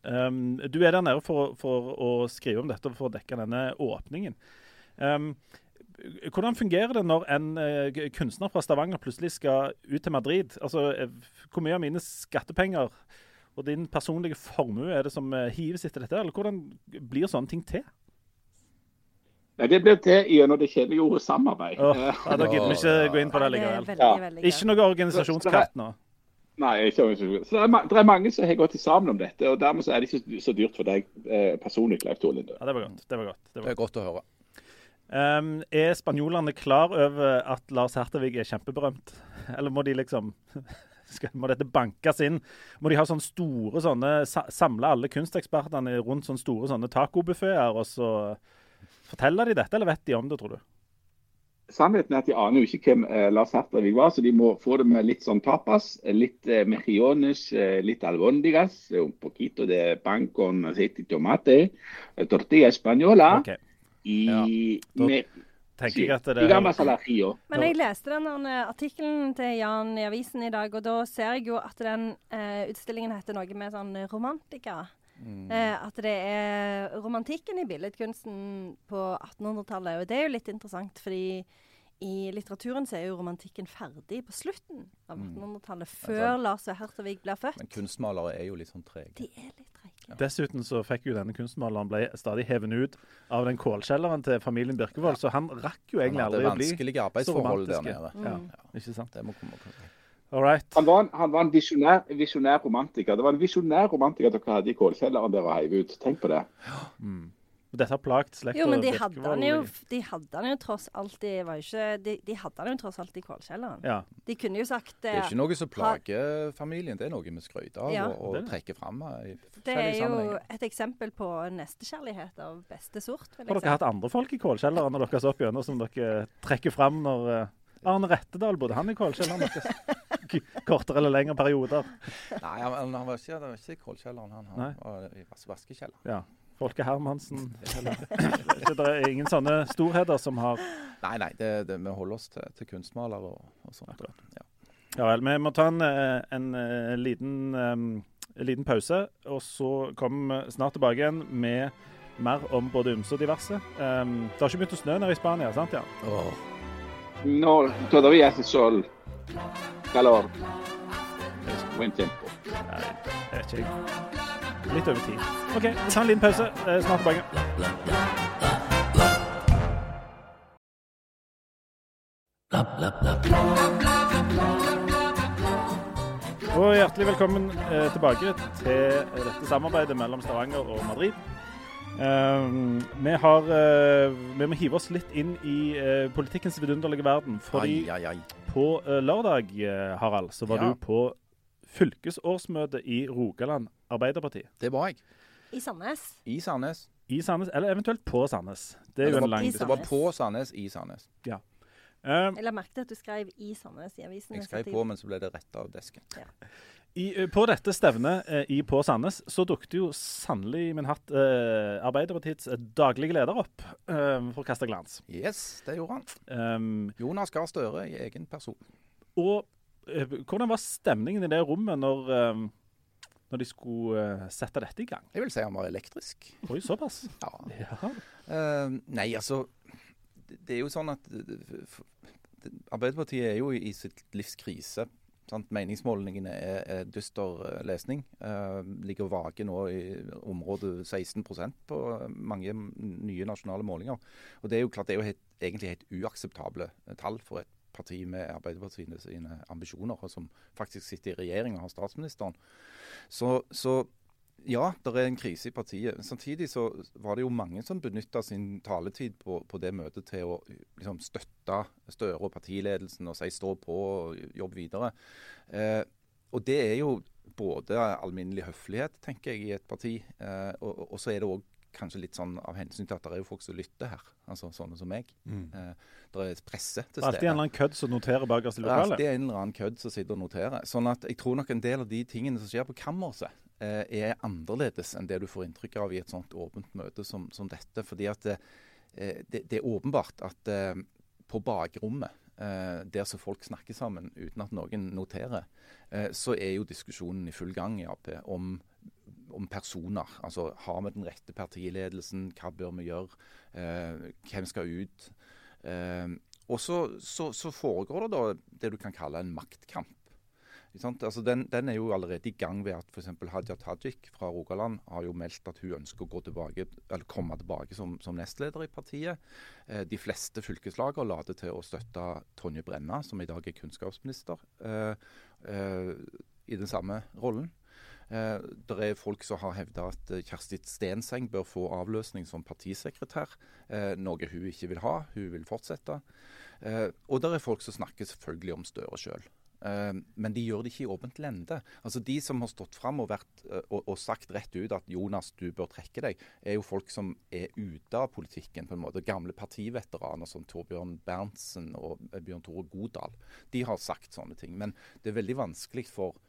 Um, du er der nede for, for, å skrive om dette for å dekke denne åpningen. Um, hvordan fungerer det når en kunstner fra Stavanger plutselig skal ut til Madrid? Altså, Hvor mye av mine skattepenger og din personlige formue er det som hives etter dette? Eller hvordan blir sånne ting til? Nei, Det blir til gjennom det kjedelige ordet samarbeid. Oh, ja, da gidder vi ikke gå inn på det likevel. Ja. Ikke noe organisasjonskraft nå? Nei, ikke organisasjon. Så det er, det er, mange som har gått sammen om dette, og dermed så er det ikke så dyrt for deg eh, personlig, Leif Tore Linde. Ja, det var godt. Det var godt. Det, var det er godt å høre. Um, er spanjolene klar over at Lars Hertevig er kjempeberømt? <laughs> Eller må de liksom <laughs> må dette bankes inn? Må de ha sånne store sånne Samle alle kunstekspertene rundt sånne store sånne tacobuffeer, og så Forteller de dette, eller vet de om det, tror du? Sannheten er at de aner jo ikke hvem eh, Lars Hertervik var, så de må få det med litt sånn tapas. Litt eh, mejiones, eh, litt albondigas, eh, un poquito de pan con aceite y tomate, eh, tortilla española okay. i ja. med, tenker jeg at det er... Men jeg leste den artikkelen til Jan i avisen i dag, og da ser jeg jo at den eh, utstillingen heter noe med sånn romantika. Mm. Eh, at det er romantikken i billedkunsten på 1800-tallet. Og det er jo litt interessant, fordi i litteraturen så er jo romantikken ferdig på slutten av 1800-tallet, mm. før altså, Lars V. Hertevig blir født. Men kunstmalere er jo litt sånn trege. De er litt trege. Ja. Dessuten så fikk jo denne kunstmaleren ble stadig hevet ut av den kålkjelleren til familien Birkevold, ja. så han rakk jo egentlig aldri å bli så romantisk. Vanskelige arbeidsforhold der nede. Mm. Ja, ikke sant? Det må komme. Right. Han var en, han var en visjonær, visjonær, romantiker. Det var en visjonær romantiker dere hadde i kålkjelleren der og heiv ut. Tenk på det. Mm. Dette har plagt slekta. Jo, men de hadde, han jo, de hadde han jo tross alt i ikke, de, de, hadde han jo tross alt i kålkjelleren. Ja. De kunne jo sagt Det er ikke noe som plager familien, det er noe vi skryter av ja. og, og trekker fram. det er jo et eksempel på nestekjærlighet av beste sort. Har dere hatt andre folk i kålkjelleren når dere så opp gjennom som dere trekker fram når uh, Arne Rettedal, bodde han i kålkjelleren deres? <laughs> <laughs> kortere eller lengre perioder. Nei, han, han var ikke, det var ikke i kålkjelleren, han, han var i vas vaskekjelleren. Ja. Folke Hermansen. <laughs> det er ingen sånne storheter som har Nei, nei, det, det, vi holder oss til, til kunstmalere og, og, sånt. Ja. ja vel. Vi må ta en, eh, en, en eh, liten, um, liten, pause, og så kommer vi snart tilbake igjen med mer om både ymse og diverse. Um, det har ikke begynt å snø nede i Spania, sant? ja? Oh. No, todavía hace sol calor. Buen tiempo. Litt over tid. OK, ta en liten pause. Eh, snart tilbake. Og hjertelig velkommen eh, tilbake til dette samarbeidet mellom Stavanger og Madrid. Uh, vi, har, uh, vi må hive oss litt inn i uh, politikkens vidunderlige verden. Fordi ai, ai, ai. på lørdag, Harald, så var ja. du på fylkesårsmøte i Rogaland Arbeiderparti. Det var jeg. I Sandnes. I Sandnes. I Sandnes, Eller eventuelt på Sandnes. Det er jo en lang Det var på Sandnes, i Sandnes. Ja. jeg la merke til at du skrev 'i Sandnes' i avisen. Jeg skrev på, men så ble det retta av desken. Ja. I, eh, på dette stevnet eh, i, på Sandnes så dukket jo sannelig min hatt eh, Arbeiderpartiets eh, daglige leder opp eh, for å kaste glans. Yes, det gjorde han. Um, Jonas Gahr Støre i egen person. Og eh, hvordan var stemningen i det rommet når, når de skulle sette dette i gang? Jeg vil si han var elektrisk. Oi, såpass? <laughs> ja. ja. nei, altså det er jo sånn at Arbeiderpartiet er jo i sitt livs krise. Sant? Meningsmålingene er, er dyster eh, lesning. Uh, ligger vage nå i området 16% på mange nye nasjonale målinger. Og Det er jo klart det er jo helt, egentlig helt uakseptable tall for et parti med Arbeiderpartiet sine ambisjoner, og som faktisk sitter i regjering og har statsministeren. Så, så ja, det er en krise i partiet. Samtidig så var det jo mange som benytta sin taletid på, på, det møtet til å liksom, støtte Støre og partiledelsen og si stå på og jobbe videre. Eh, og det er jo både alminnelig høflighet, tenker jeg, i et parti. Eh, og, og, så er det òg kanskje litt sånn av hensyn til at det er jo folk som lytter her. Altså sånne som meg. Mm. Eh, det er presse til stede. Alltid en eller annen kødd som noterer bakerst i lokalet? Alltid en eller annen kødd som sitter og noterer. Sånn at jeg tror nok en del av de tingene som skjer på kammerset, er annerledes enn det du får inntrykk av i et sånt åpent møte som, som dette. fordi at det, eh, det, det, er åpenbart at eh, på bakrommet, der som folk snakker sammen uten at noen noterer, så er jo diskusjonen i full gang i Ap om, om personer. Altså har vi den rette partiledelsen, hva bør vi gjøre, hvem skal ut? og så, så, så foregår det da det du kan kalle en maktkamp. Altså den, den, er jo allerede i gang ved at f.eks. Hadia Tajik fra Rogaland har jo meldt at hun ønsker å tilbake, komme tilbake som, som nestleder i partiet. Eh, de fleste fylkeslager later til å støtte Tonje Brenna, som i dag er kunnskapsminister, eh, eh, i den samme rollen. Eh, det er folk som har hevda at Kjersti Stenseng bør få avløsning som partisekretær, eh, noe hun ikke vil ha. Hun vil fortsette. Eh, og det er folk som snakker selvfølgelig om Støre sjøl. Uh, men de gjør det ikke i åpent lende. Altså De som har stått fram og, uh, og, og, sagt rett ut at Jonas, du bør trekke deg, er jo folk som er ute av politikken. på en måte. Gamle partiveteraner som Torbjørn Berntsen og uh, Bjørn Tore Godal. De har sagt sånne ting. Men det er veldig vanskelig for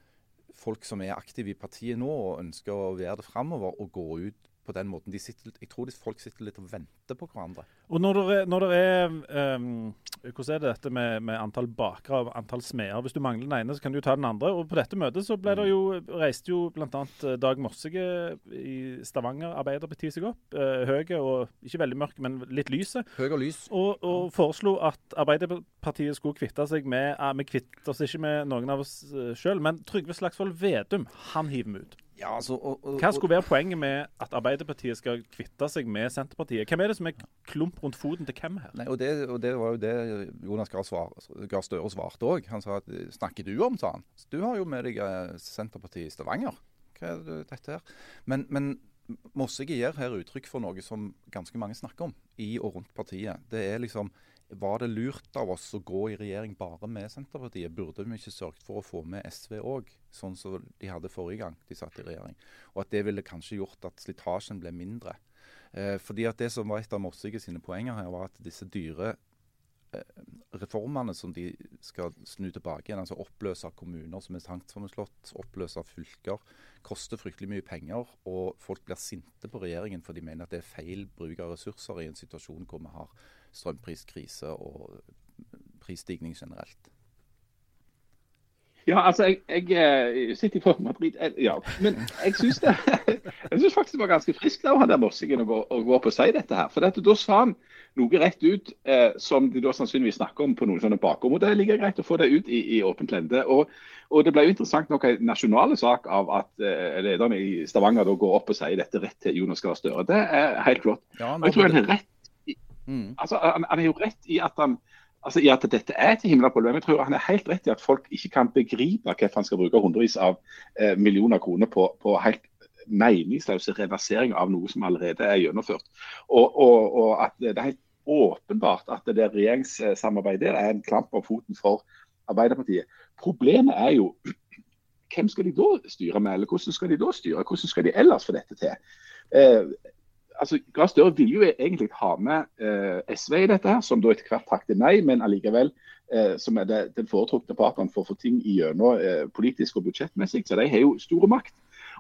folk som er aktive i partiet nå og ønsker å være det framover, å gå ut på den måten. De sitter, jeg tror folk sitter litt og venter på hverandre. Og når det er, når det er um, Hvordan er det dette med, med antall bakere og antall smeder? Hvis du mangler den ene, så kan du ta den andre. Og På dette møtet så ble det jo, reiste jo bl.a. Eh, Dag Mossige i Stavanger Arbeiderparti seg opp. Uh, høy og ikke veldig mørk, men litt lyse. Høy og lys. Og, og foreslo at Arbeiderpartiet skulle kvitte seg med Vi kvitter oss ikke med noen av oss sjøl, men Trygve Slagsvold Vedum, han hiver vi ut. Ja, altså, og, og, Hva skulle være poenget med at Arbeiderpartiet skal kvitte seg med Senterpartiet? Hvem er det som er klump rundt foten til hvem her? Nei, og det, og det var jo det Jonas Gahr Støre svarte òg. Han sa at snakker du om, sa han. Du har jo med deg eh, Senterpartiet i Stavanger. Hva er det, dette her? Men, men Mossige gir her uttrykk for noe som ganske mange snakker om i og rundt partiet. Det er liksom var det lurt av oss å gå i regjering bare med Senterpartiet? Burde vi ikke sørget for å få med SV òg, sånn som de hadde forrige gang de satt i regjering? Og at det ville kanskje gjort at slitasjen ble mindre. Eh, fordi at Det som var et av Morsige sine poenger her, var at disse dyre reformene som de skal snu tilbake igjen, altså oppløse kommuner som er tvangssammenslått, oppløse fylker, koster fryktelig mye penger. Og folk blir sinte på regjeringen for de mener at det er feil bruk av ressurser i en situasjon hvor vi har strømpriskrise og prisstigning generelt? Ja, altså, jeg, jeg eh, sitter på Madrid, eh, ja. Men jeg syns <laughs> faktisk det var ganske friskt av han der Mossingen å, å, gå opp og si dette her. For dette, da sa han noe rett ut eh, som de da sannsynligvis snakker om på noen sånne bakom. Og det ligger greit å få det ut i, i åpent lende. Og, og, det ble jo interessant nok en nasjonal sak av at eh, lederne i Stavanger da går opp og sier dette rett til Jonas Gahr Støre. Det er helt flott. Ja, og jeg tror han er rett Mm. Altså, han, han er jo rett i at han altså i at dette er et himla problem. Jeg tror han er helt rett i at folk ikke kan begripe hvorfor han skal bruke hundrevis av eh, millioner kroner på, på helt meningsløse reversering av noe som allerede er gjennomført. Og, og, og, at det er helt åpenbart at det regjeringssamarbeidet der er en klamp om foten for Arbeiderpartiet. Problemet er jo <clears throat> hvem skal de da styre med, eller hvordan skal de da styre? Hvordan skal de ellers få dette til? Eh, altså, Gahr Støre vil jo egentlig ha med eh, SV i dette, her, som da etter hvert takket nei, men allikevel eh, som er det, den foretrukne partneren for å få ting igjennom eh, politisk og budsjettmessig. Så de har jo store makt.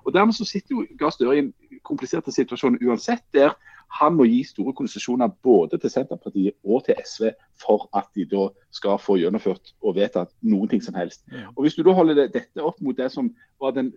Og Dermed så sitter jo Gahr Støre i en komplisert situasjon uansett, der han må gi store konsesjoner både til Senterpartiet og til SV for at de da skal få gjennomført og vedtatt noen ting som helst. Og Hvis du da holder det, dette opp mot det som var den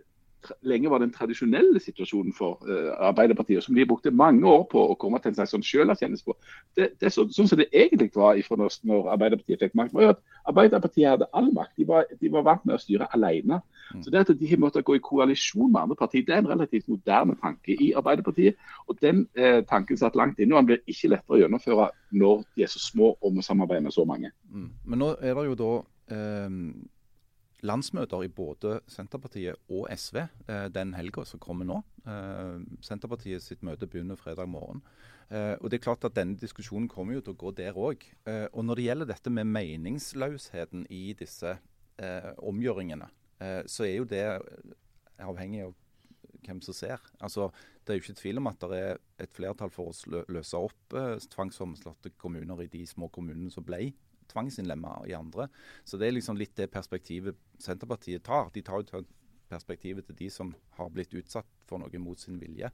lenge var den tradisjonelle situasjonen for uh, Arbeiderpartiet, som de brukte mange år på å komme til en slags sånn selverkjennelse på. Det, det er så, sånn som det egentlig var ifra når, når Arbeiderpartiet fikk makt, var jo at Arbeiderpartiet hadde all makt. De var, de var vant med å styre alene. Mm. Så det at de måtte gå i koalisjon med andre partier, det er en relativt moderne tanke i Arbeiderpartiet. Og Den eh, tanken satt langt inne, og den blir ikke lettere å gjennomføre når de er så små og må samarbeide med så mange. Mm. Men nå er det jo da eh, landsmøter i både Senterpartiet og SV eh, den helga som kommer nå. Eh, Senterpartiet sitt møte begynner fredag morgen. Eh, og det er klart at Denne diskusjonen kommer jo til å gå der òg. Eh, og når det gjelder dette med meningsløsheten i disse eh, omgjøringene, eh, så er jo det avhengig av hvem som ser. Altså, Det er jo ikke tvil om at det er et flertall for å løse opp tvangssammenslåtte kommuner i de små kommunene som ble tvangsinnlemma i andre. Så det er liksom litt det perspektivet Senterpartiet tar. De tar jo perspektivet til de som har blitt utsatt for noe mot sin vilje.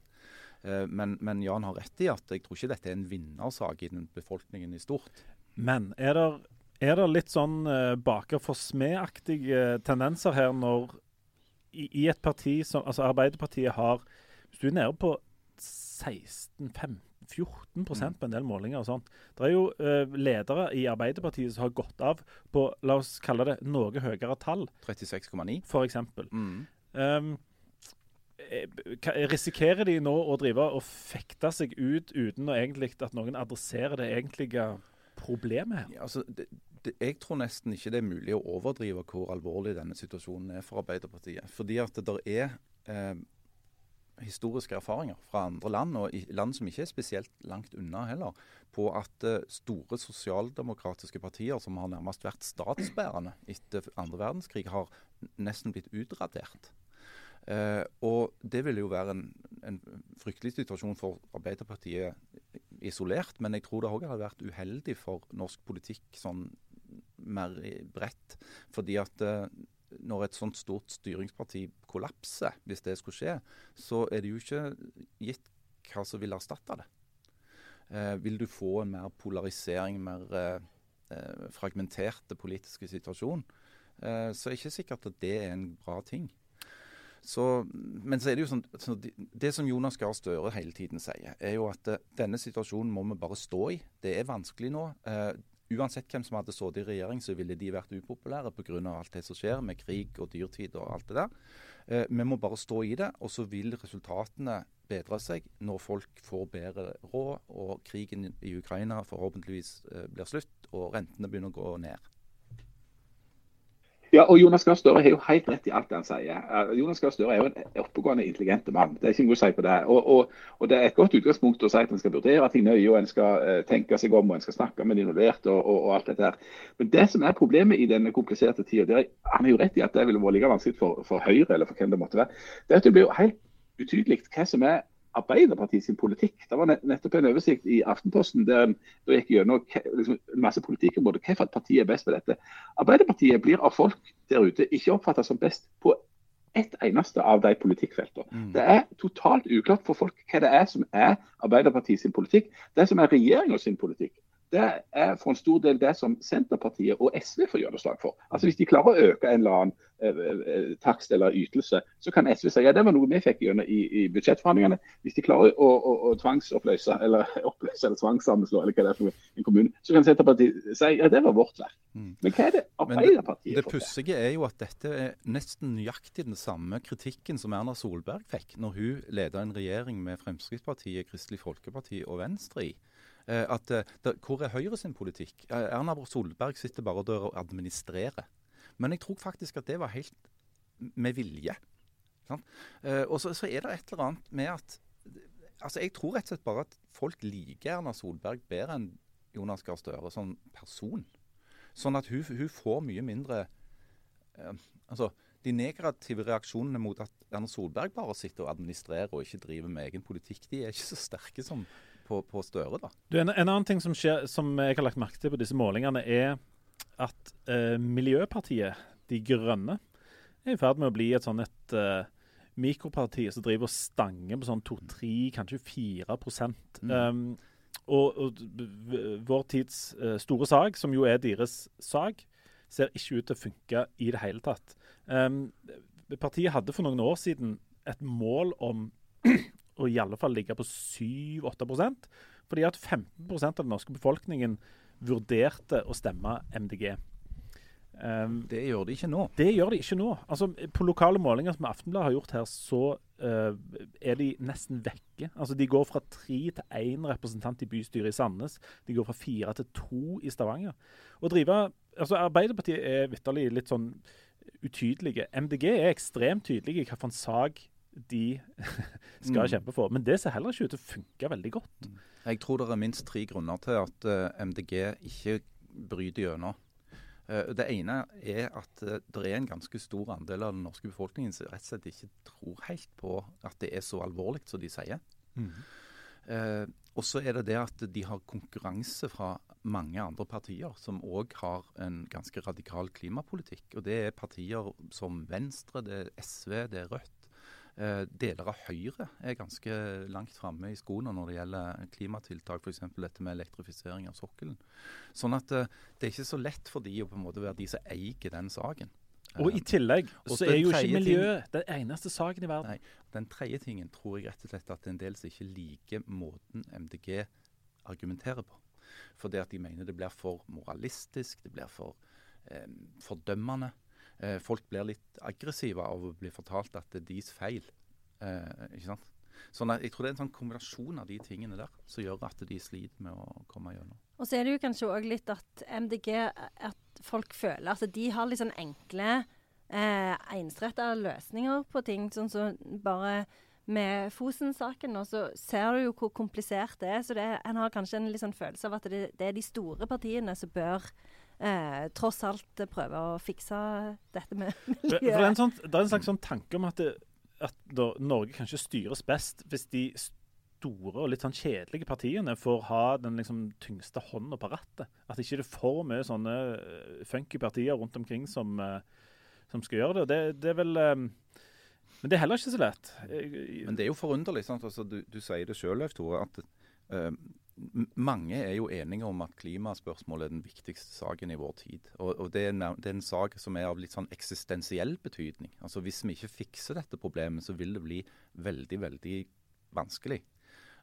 Eh, men, men, Jan har rett i at jeg tror ikke dette er en vinnersak i den befolkningen i stort. Men er det, er det litt sånn uh, baker for smed-aktige tendenser her når i, i, et parti som altså Arbeiderpartiet har Hvis du er nede på 16-15 14 mm. på en del målinger. og sånt. Det er jo uh, ledere i Arbeiderpartiet som har gått av på la oss kalle det noe høyere tall. 36,9 f.eks. Mm. Um, risikerer de nå å drive og fekte seg ut uten egentlig at noen adresserer det egentlige problemet? Ja, altså, det, det, jeg tror nesten ikke det er mulig å overdrive hvor alvorlig denne situasjonen er for Arbeiderpartiet. Fordi at det der er eh, historiske erfaringer fra andre land, og land som ikke er spesielt langt unna heller, på at uh, store sosialdemokratiske partier som har nærmest vært statsbærende etter andre verdenskrig, har nesten blitt utradert. Eh, og det vil jo være en, en, fryktelig situasjon for Arbeiderpartiet isolert, men jeg tror det òg hadde vært uheldig for norsk politikk sånn mer bredt. Fordi at uh, når et sånt stort styringsparti kollapser, hvis det skulle skje, så er det jo ikke gitt hva som vil erstatte det. Eh, vil du få en mer polarisering, mer eh, eh fragmenterte politiske situasjon, eh, så er det ikke sikkert at det er en bra ting. Så, men så er det jo sånn, så det som Jonas Gahr Støre hele tiden sier, er jo at uh, denne situasjonen må vi bare stå i. Det er vanskelig nå. Uansett hvem som hadde sittet i regjering, så ville de vært upopulære pga. alt det som skjer med krig og dyrtid og alt det der. Eh, vi må bare stå i det, og så vil resultatene bedre seg når folk får bedre råd og krigen i Ukraina forhåpentligvis eh, blir slutt og rentene begynner å gå ned. Ja, og Jonas Gahr Støre har jo helt rett i alt han sier. Uh, Jonas Gahr Støre er jo en oppegående, intelligent mann. Det er ikke noe å si på det. Og, og, og, Det er et godt utgangspunkt å si at en skal vurdere ting nøye og en skal uh, tenke seg om og en skal snakke med de involverte og, og, alt dette her. Men det som er problemet i denne kompliserte tida, han har jo rett i at det ville vært like vanskelig for, for Høyre eller for hvem det måtte være, det er at det blir jo helt utydelig hva som er Arbeiderpartiet sin politikk. Det var nettopp en oversikt i Aftenposten der en gikk gjennom liksom, masse politikk om Hvorfor partiet er best på dette. Arbeiderpartiet blir av folk der ute ikke oppfattet som best på ett eneste av de politikkfeltene. Mm. Det er totalt uklart for folk hva det er som er Arbeiderpartiet sin politikk. Det som er regjeringa sin politikk det er for en stor del det som Senterpartiet og SV får gjennomslag for. Altså Hvis de klarer å øke en eller annen eh, eh, takst eller ytelse, så kan SV si ja, det var noe vi fikk gjennom i, i, budsjettforhandlingene. Hvis de klarer å, å, å tvangsoppløse eller <laughs> oppløse eller tvangssammenslå eller hva det er for en kommune, så kan Senterpartiet si ja, det var vårt verk. Mm. Men hva er det Arbeiderpartiet får Det pussige er jo at dette er nesten nøyaktig den samme kritikken som Erna Solberg fikk når hun leda en regjering med Fremskrittspartiet, Kristelig Folkeparti og Venstre i. Eh, at eh, det, Hvor er Høyre sin politikk? Eh, Erna Solberg sitter bare der og administrerer. Men jeg tror faktisk at det var helt med vilje. Og så, så, er det et eller annet med at altså Jeg tror rett og slett bare at folk liker Erna Solberg bedre enn Jonas Gahr Støre som person. Sånn at hun, hun får mye mindre eh, Altså, de negative reaksjonene mot at Erna Solberg bare sitter og administrerer og ikke driver med egen politikk, de er ikke så sterke som på, på Støre. da. Du, en, en, annen ting som, skjer, som jeg har lagt merke til på disse målingene, er at eh, Miljøpartiet De Grønne er i ferd med å bli et sånn et eh, mikroparti som driver og stanger på sånn 2-3, kanskje 4 mm. um, og, og, vår tids uh, store sak, som jo er deres sak, ser ikke ut til å funke i det hele tatt. Um, partiet hadde for noen år siden et mål om å i alle fall ligge på 7-8% fordi at 15% av den norske befolkningen vurderte å stemme MDG. Um, det gjør de ikke nå. Det gjør de ikke nå. Altså, på lokale målinger som Aftenbladet har gjort her, så uh, er de nesten vekke. Altså, de går fra tre til én representant i bystyret i Sandnes. De går fra fire til to i Stavanger. Og drive, altså Arbeiderpartiet er vitterlig litt sånn utydelige. MDG er ekstremt tydelige i hvilken sak de <laughs> skal mm. kjempe for. Men det ser heller ikke ut til å funke veldig godt. Mm. Jeg tror det er minst tre grunner til at eh, MDG ikke bryter gjennom. Uh, det ene er at uh, det er en ganske stor andel av den norske befolkningen som rett og slett ikke tror helt på at det er så alvorlig som de sier. Mm. og så er det det at de har konkurranse fra mange andre partier som òg har en ganske radikal klimapolitikk. Og det er partier som Venstre, det er SV, det er Rødt. Eh, deler av Høyre er ganske langt framme i skoene når det gjelder klimatiltak, f.eks. dette med elektrifisering av sokkelen. Sånn at eh, det er ikke så lett for de å på en måte være de som eier den saken. Og i tillegg så er jo ikke miljøet den eneste saken i verden. Nei, Den tredje tingen tror jeg rett og slett at det er en del som ikke liker måten MDG argumenterer på. For det at de mener det blir for moralistisk, det blir for eh, fordømmende. Eh, folk blir litt aggressive av å bli fortalt at det er deres feil. Eh, ikke sant? Sånn at jeg tror det er en sånn kombinasjon av de tingene der som gjør at de sliter med å komme gjennom. Og så er det jo kanskje òg litt at MDG At folk føler at de har litt sånn enkle, eh, ensretta løsninger på ting. Sånn som bare med Fosen-saken, og så ser du jo hvor komplisert det er. Så det, en har kanskje en sånn følelse av at det, det er de store partiene som bør eh, tross alt prøve å fikse dette med <laughs> miljøet. For det, er en, sånn, det er en slags sånn tanke om at, det, at da, Norge kanskje styres best hvis de store og litt sånn kjedelige partiene får ha den liksom tyngste hånda på rattet. At ikke det er for mye sånne eh, funky partier rundt omkring som, uh, som skal gjøre det. Det, det er vel um, Men det er heller ikke så lett. Men det er jo forunderlig. sant? Altså, du, du sier det sjøl, Tore, at uh, mange er jo enige om at klimaspørsmålet er den viktigste saken i vår tid. Og, og det, er en, det, er en, sak som er av litt sånn eksistensiell betydning. Altså Hvis vi ikke fikser dette problemet, så vil det bli veldig, veldig vanskelig.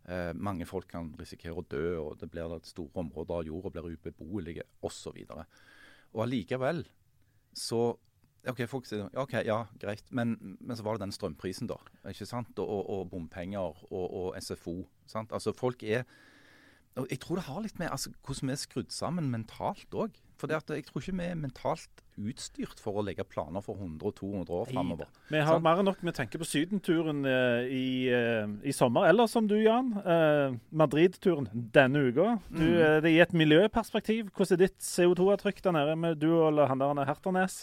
Eh, mange folk kan risikere å dø, og det blir store områder av jorda blir ubeboelige osv. Og, og allikevel så OK, folk sier OK, ja, greit. Men, men, så var det den strømprisen, da. ikke sant? Og, og bompenger og, og SFO. sant? Altså Folk er og Jeg tror det har litt med altså, hvordan vi er skrudd sammen mentalt òg. For det at jeg tror ikke vi er mentalt utstyrt for å legge planer for 100-200 år framover. Vi har sånn? mer enn nok med å tenke på sydenturen uh, i, uh, i, sommer. Eller som du, Jan, uh, Madrid-turen denne uka. Du, mm. det I et miljøperspektiv, hvordan er ditt CO2-avtrykk der nede med du og han der Herternes?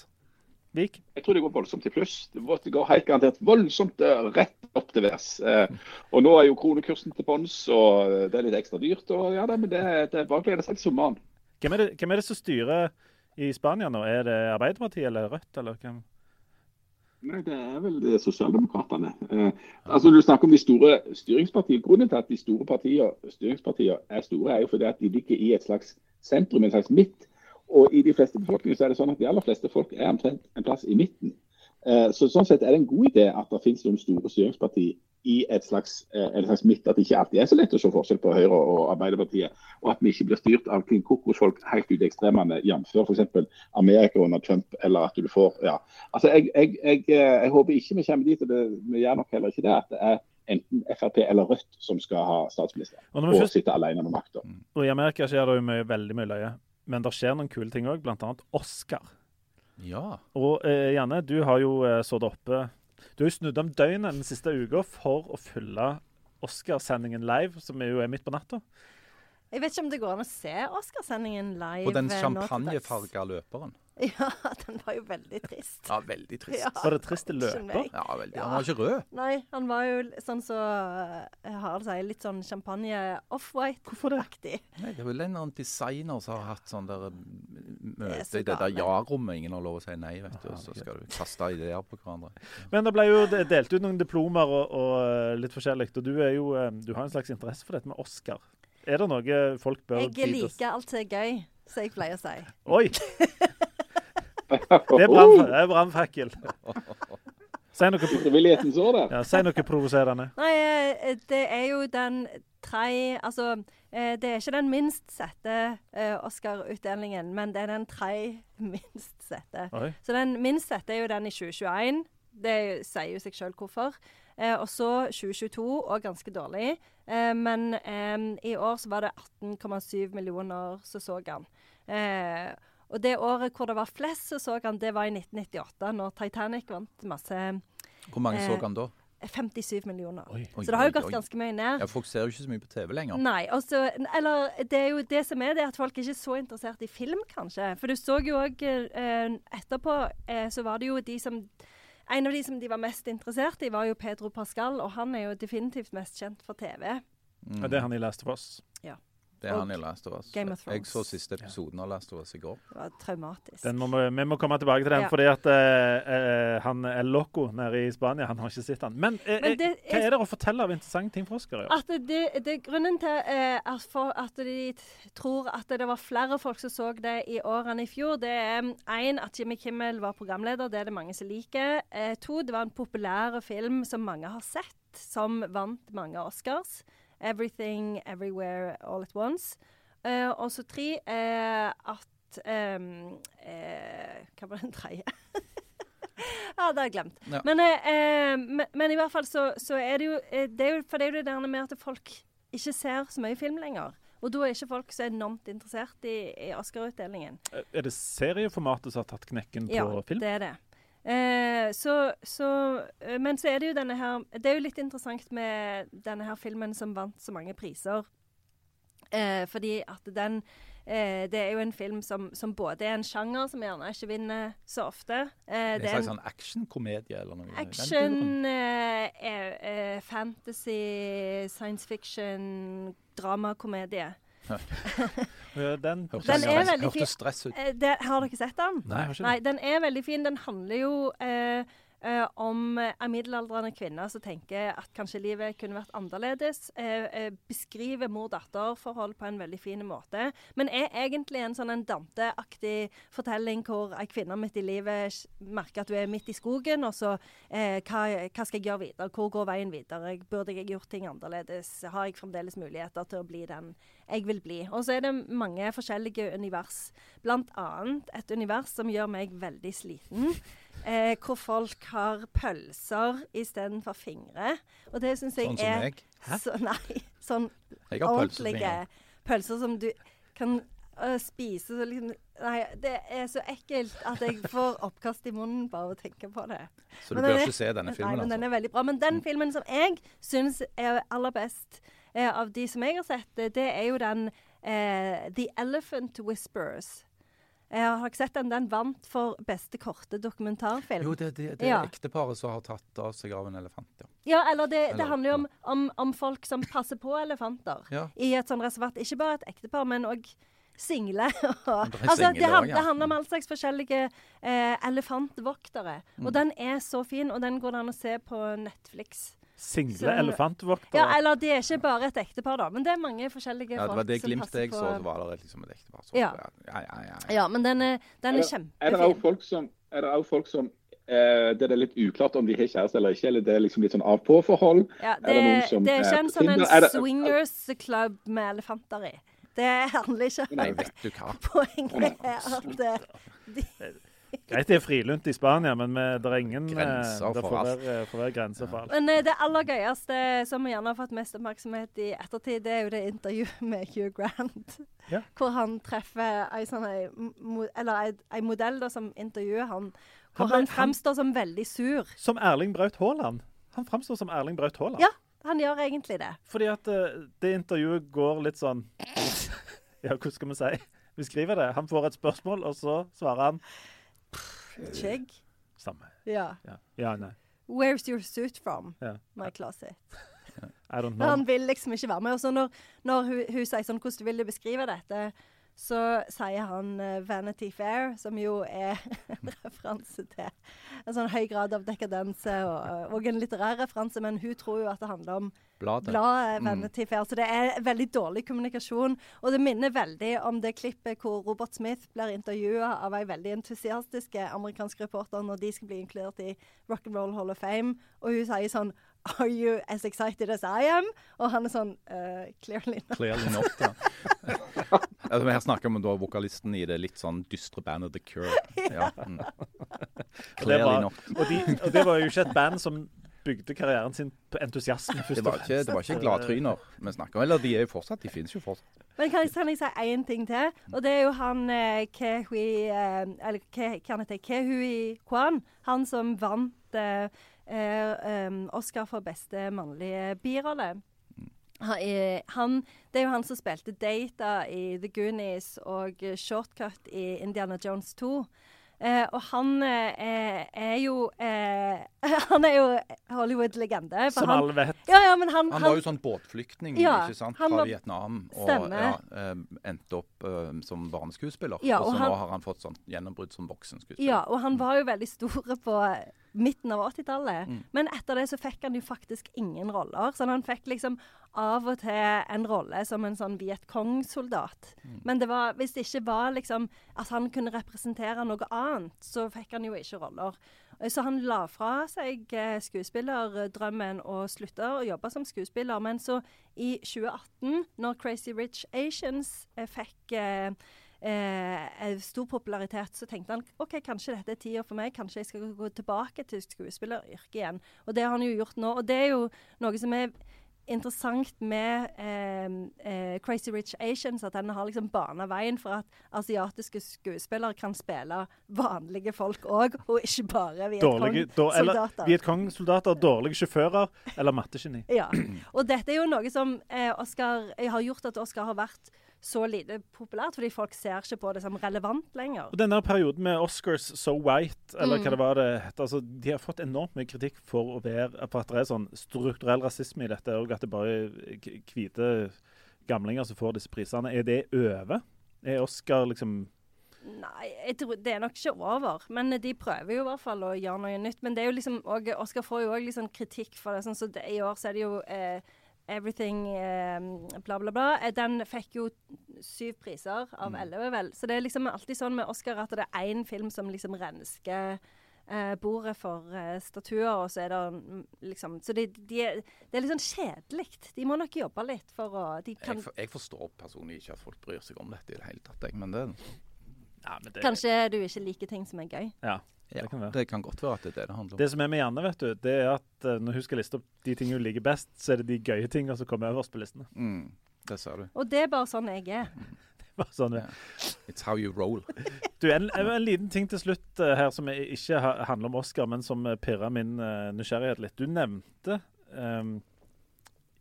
Vik? Jeg tror det går voldsomt i pluss. Det går helt garantert voldsomt eh, rett opp til værs. Eh, og nå er jo kronekursen til bånns, og det er litt ekstra dyrt. og ja, det, Men det, det er bare å glede seg til sommeren. Hvem er, det, hvem er det som styrer i Spania nå? Er det Arbeiderpartiet eller Rødt, eller hvem? Nei, Det er vel det Sosialdemokratene. Eh, altså, du snakker om de store styringspartiene. Grunnen til at de store partier, styringspartier er store, er jo fordi at de ligger i et slags sentrum, en slags midt. Og i de fleste befolkninger så er det sånn at de aller fleste folk er omtrent en plass i midten. Eh, så Sånn sett er det en god idé at det finnes noen store styringspartier i et slags, eh, en slags midt. At det ikke alltid er så lett å se forskjell på Høyre og Arbeiderpartiet. Og at vi ikke blir styrt av klin kokosfolk helt ut i ekstremene, jf. f.eks. Amerika under Trump. eller at du får, ja. Altså, jeg, jeg, jeg, eh, jeg håper ikke vi kommer dit, og det, vi gjør nok heller ikke det, at det er enten Frp eller Rødt som skal ha statsminister og, og sitte alene med makta. I Amerika skjer det jo mye, veldig mye løye. Men det skjer noen kule ting òg, bl.a. Oscar. Ja. Og eh, Janne, du har jo eh, sittet oppe Du har jo snudd om døgnet den siste uka for å følge Oscarsendingen live, som jo er midt på natta. Jeg vet ikke om det går an å se Oscarsendingen live. På den champagnefarga løperen. <laughs> Ja, den var jo veldig trist. Ja, veldig trist. Ja, var det trist løper? Ja, veldig. Han var ikke rød. Nei, han var jo sånn så Harald har det litt sånn champagne off-white-aktig. Nei, Det er vel en annen designer som har hatt sånn der mm, møte i det der ja-rommet. Ingen har lov å si nei, vet du. Og så skal du kaste ideer på hverandre. Men det ble jo delt ut noen diplomer og, og eh, litt forskjellig. Og du, er jo, eh, du har en slags interesse for dette med Oscar. Er det noe folk bør Jeg liker alt som er gøy, som jeg pleier å si. Oi! <laughs> <laughs> Det er brannfakkel. Si noe, der. Ja, si noe provoserende. Nei, eh, det er jo den tre Altså, eh, det er ikke den minst sette eh, Oscar-utdelingen, men det er den tre minst sette. Oi. Så den minst sette er jo den i 2021. Det sier jo seg sjøl hvorfor. Eh, og så 2022, og ganske dårlig. Eh, men eh, i år så var det 18,7 millioner som så han. Eh, og det året hvor det var flest som så han, det var i 1998, når Titanic vant masse Hvor mange så Eh, han da? 57 millioner. Oi. Oi, Så det har jo gått ganske mye ned. Ja, Folk ser jo ikke så mye på TV lenger. Nei, Også, eller det er jo det som er det, at folk er ikke så interessert i film, kanskje. For du så jo òg eh, etterpå, eh, så var det jo de som En av de som de var mest interessert i, var jo Pedro Pascal, og han er jo definitivt mest kjent for TV. Mm. Ja, det er han i Last of Us. Det er han i Last of Us. Game of Jeg så siste episoden av Last of Us i går. Det var traumatisk. Den må vi, vi må komme tilbake til den, Ja. fordi at uh, uh, han er loco nede i Spania. Han har ikke sett den. Men, uh, Men det hva er det å fortelle av interessante ting for Oscar? At det, det er grunnen til at, for, at de tror at det var flere folk som så det i år enn i fjor, det er én at Jimmy Kimmel var programleder, det er det mange som liker. To, det var en populær film som mange har sett, som vant mange Oscars. 'Everything Everywhere All At Once'. Uh, og så tre, er at um, uh, Hva var den tredje? <laughs> ja, det har jeg glemt. Ja. Men, eh, eh, men, i hvert fall så, så er det jo eh, det er jo, For det er jo det der med at folk ikke ser så mye film lenger. Og da er ikke folk så enormt interessert i, i Oscar-utdelingen. Er det serieformatet som har tatt knekken på Ja, film? det er det. Eh, så, så, eh, men så er det jo denne her Det er jo litt interessant med denne her filmen som vant så mange priser. Eh, fordi at den eh, Det er jo en film som, som både er en sjanger som gjerne ikke vinner så ofte. Eh, Det er en slags sånn actionkomedie eller noe? Action, eh, eh, eh, fantasy, science fiction, dramakomedie. <laughs> Ja, Den, Hørtes, Den er stress, veldig fin. ut. Eh, det, har dere sett den? Nei, jeg har ikke Nei, den er veldig fin. Den handler jo eh, eh, om eh, en middelaldrende kvinne som tenker at kanskje livet kunne vært annerledes. Eh, eh, beskriver mor-datter-forhold på en veldig fin måte. Men er egentlig en sånn Dante-aktig fortelling hvor ei kvinne midt i livet merker at du er midt i skogen, og så eh, hva, hva skal jeg gjøre videre? Hvor går veien videre? Burde jeg gjort ting annerledes? Har jeg fremdeles muligheter til å bli den jeg vil bli? Og så er det mange forskjellige univers. Annet et univers som gjør meg veldig sliten. Eh, hvor folk har pølser istedenfor fingre. Og det syns jeg Sånn som er meg. Så, <laughs> nei, sånn Jeg har ordentlige pølser som du kan øh, spise så liksom Nei, det er så ekkelt at jeg får oppkast i munnen bare av å tenke på det. Så du Men bør ikke se denne filmen? Nei, men men den altså. er veldig bra. Men den filmen som jeg syns er aller best eh, av de som jeg har sett, eh, det er jo den eh, The Elephant Whispers. Jeg har ikke sett den. Den vant for beste korte dokumentarfilm. Jo, det, det, det Ja. er ekteparet som har tatt av seg av en elefant, ja. Ja, eller det, det handler jo om, om, om folk som passer på elefanter Ja. i et sånt reservat. Ikke bare et ektepar, men òg single. <laughs> Altså, det, han, også, ja. det handler om all slags forskjellige eh, elefantvoktere. Mm. Og den er så fin, og den går det an å se på Netflix. Single Så- elefantvoktere. Ja, eller det er ikke bare et ektepar, da, men det er mange forskjellige ja det folk var det som glimtet passer jeg på så, så var det liksom et ektepar. Så, Ja. ja, ja, ja, ja. Ja, men den er, den er, Er det- Er det òg folk som, er det også folk som eh, det er litt uklart om de har kjæreste eller ikke, eller det er liksom litt sånn av-på-forhold? Ja, det er, det, som det er kjent som en på swingers club med elefanter i. Det handler ikke Nei, om vet du hva. <laughs> Poenget er at eh, Greit det er frilunt i Spania, men med det er ingen eh, Grenser Det for får alt. være, får være grenser for alt. Men eh, det aller gøyeste som vi gjerne har fått mest oppmerksomhet i ettertid, det er jo det intervjuet <laughs> med Hugh Grant. Ja. Hvor han treffer ei sånn ei, eller ei, ei modell da, som intervjuer han. Han Hvor ble- han fremstår som veldig sur. Som Erling Braut Haaland. Han fremstår som Erling Braut Haaland. Ja, han gjør egentlig det. Fordi at uh, det intervjuet går litt sånn <laughs> Ja, hvordan skal vi si? Vi skriver det. Han får et spørsmål, og så svarer han Skjegg. samme. Ja. Ja, ja nei. Where's your suit from? Ja. My closet. <laughs> I don't know. han vil liksom ikke være med. Og så når, når hun, hun sier sånn Hvordan vil du beskrive dette? Så sier han uh, 'Vanity Fair', som jo er <laughs> en referanse til en sånn høy grad av dekadense, og, og, en litterær referanse, men hun tror jo at det handler om bladet, bladet Vanity mm. Fair. Så det er veldig dårlig kommunikasjon. Og det minner veldig om det klippet hvor Robert Smith blir intervjua av ei veldig entusiastisk amerikansk reporter når de skal bli inkludert i Rock'n'Roll Hall of Fame, og hun sier sånn Are you as excited as I am? Og han er sånn uh, Clearly not. Clearly not, ja. <laughs> altså, her snakker vi da vokalisten i det litt sånn dystre bandet The Cure. <laughs> Ja. Mm. Clearly var, not. Og, de, og, det var jo ikke et band som bygde karrieren sin på entusiasme. Det var ikke, det var ikke gladtryner vi snakker om. Eller de er jo fortsatt, de finnes jo fortsatt. Men kan jeg, kan jeg si én ting til? Og det er jo han eh, Kehui eh, Eller hva han heter Kehui Kwan. Han som vant eh, eh, Oscar for beste mannlige birolle. Han, det er jo han som spilte Data i The Goonies og Shortcut i Indiana Jones 2. Eh, og han eh, er jo eh, <laughs> Han er jo Hollywood-legende. Som alle vet. Ja, ja, han, han, var jo sånn båtflyktning ja, ikke sant, fra var, Vietnam. Og ja, eh, endte opp som barneskuespiller. Og, så han, nå har han fått sånn gjennombrudd som voksenskuespiller. Ja, og han var jo veldig stor på midten av 80-tallet. Mm. Men etter det så fikk han jo faktisk ingen roller. Så han fikk liksom av og til en rolle som en sånn Vietcong-soldat. Mm. Men det var, hvis det ikke var liksom at han kunne representere noe annet, så fikk han jo ikke roller. Så han la fra seg eh, skuespillerdrømmen og slutta å jobbe som skuespiller. Men så i 2018, når Crazy Rich Asians eh, fikk eh, eh, stor popularitet, så tenkte han OK, kanskje dette er tida for meg. Kanskje jeg skal gå tilbake til skuespilleryrket igjen. Og det har han jo gjort nå. Og det er jo noe som er interessant med eh, eh, Crazy Rich Asians, at den har liksom bana veien for at asiatiske skuespillere kan spille vanlige folk òg, og ikke bare Vietcong-soldater. Vietcong-soldater, dårlige sjåfører eller mattegeni. Ja. Og dette er jo noe som eh, Oscar, har gjort at Oscar har vært så lite populært, fordi folk ser ikke på det som relevant lenger. Og denne perioden med Oscars So White, eller mm. hva det var det het, altså, de har fått enormt mye kritikk for, å være, for at det er sånn strukturell rasisme i dette, og at det bare er hvite gamlinger som får disse prisene. Er det over? Er Oscar liksom Nei, jeg tror det er nok ikke over. Men de prøver jo i hvert fall å gjøre noe nytt. Men det er jo liksom, og Oscar får jo òg liksom kritikk for det. sånn så det, I år så er det jo eh, Everything eh, bla, bla, bla. Eh, den fikk jo syv priser av mm. elleve, vel. Så det er liksom alltid sånn med Oscar at det er én film som liksom rensker eh, bordet for eh, statuer, og så er det mm, liksom Så de, de er, det er litt sånn kjedelig. De må nok jobbe litt for å jeg, for, jeg, forstår personlig ikke at folk bryr seg om dette i det hele tatt, jeg. Men det, ja, men det Kanskje du ikke liker ting som er gøy? Ja. Ja, det kan, det kan, godt være at det er det det handler om. Det som er med Janne, vet du, det er at uh, når hun skal liste opp de tingene hun liker best, så er det de gøye tingene som kommer øverst på listene. Mm, det ser du. Og det er bare sånn jeg er. <laughs> Det er bare sånn yeah. It's how you roll. du, en, en, liten ting til slutt uh, her som ikke ha, handler om Oscar, men som pirra pirrer min uh, nysgjerrighet litt. Du nevnte um,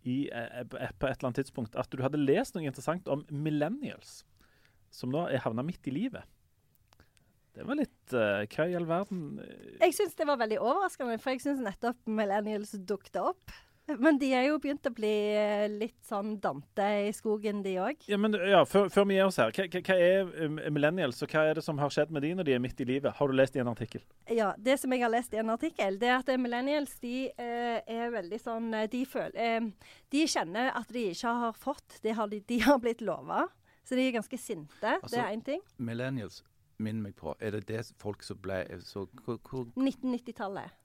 i, på et eller annet tidspunkt at du hadde lest noe interessant om millennials, som nå er havna midt i livet. Det var litt uh, Hva i all verden Jeg syns det var veldig overraskende, for jeg syns nettopp millennials dukket opp. Men de er jo begynt å bli eh, litt sånn Dante i skogen, de òg. Ja, men ja, før, før, vi gir oss her, hva, hva, er um, millennials, og hva er det som har skjedd med de når de er midt i livet? Har du lest i en artikkel? Ja, det som jeg har lest i en artikkel, det er at millennials de er veldig sånn De føler De kjenner at de ikke har fått det de, de har blitt lova. Så de er ganske sinte. Altså, det er én ting. Millennials minn meg på. Er det det folk som ble 1990-tallet.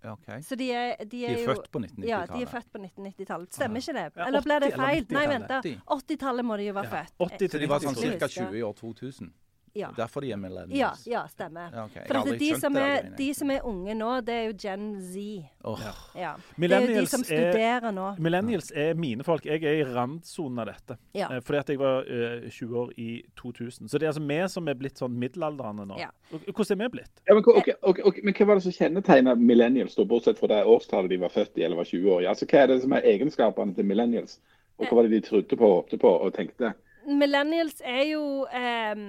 Okay. Så de er, de er, de er jo, født på 1990-tallet? Ja, de er født på 1990-tallet. Stemmer ikke det? Eller ble det feil? Nei, vent. 80-tallet må de jo være ja. født. 80 så de var sånn ca. 20 i år 2000? Ja. Derfor de er millennials? Ja, ja stemmer. Ja, okay. For de som, er, de som, er, unge nå, det er jo Gen Z. Oh. Ja. Det er jo de som studerer er, nå. Millennials er mine folk. Jeg er i randsonen av dette. Ja. Eh, fordi at jeg var uh, eh, 20 år i 2000. Så det er altså vi som er blitt sånn middelaldrende nå. Hvordan er vi blitt? Ja, men, okay, okay, okay, men Hva var det som kjennetegna millennials, da, bortsett fra det årstallet de var født i eller var 20 år i? Altså, Hva er det som er egenskapene til millennials? Og hva var det de trodde på, håpte på og tenkte? Millennials er jo eh,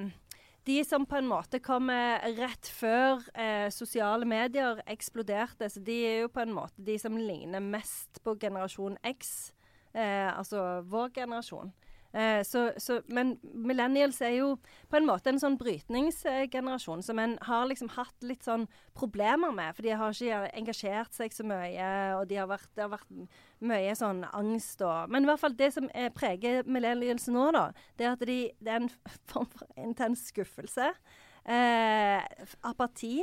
de som på en måte kommer rett før eh, sosiale medier eksploderte. Så de er jo på en måte de som ligner mest på generasjon X, eh, altså vår generasjon. Eh, så, så, men millennials er jo på en måte en sånn brytningsgenerasjon som en har liksom hatt litt sånn problemer med. For de har ikke engasjert seg så mye, og de har vært, det har vært mye sånn angst og Men i hvert fall det som er, preger millennials nå, da, det er at de, det er en form for intens skuffelse. Eh, apati.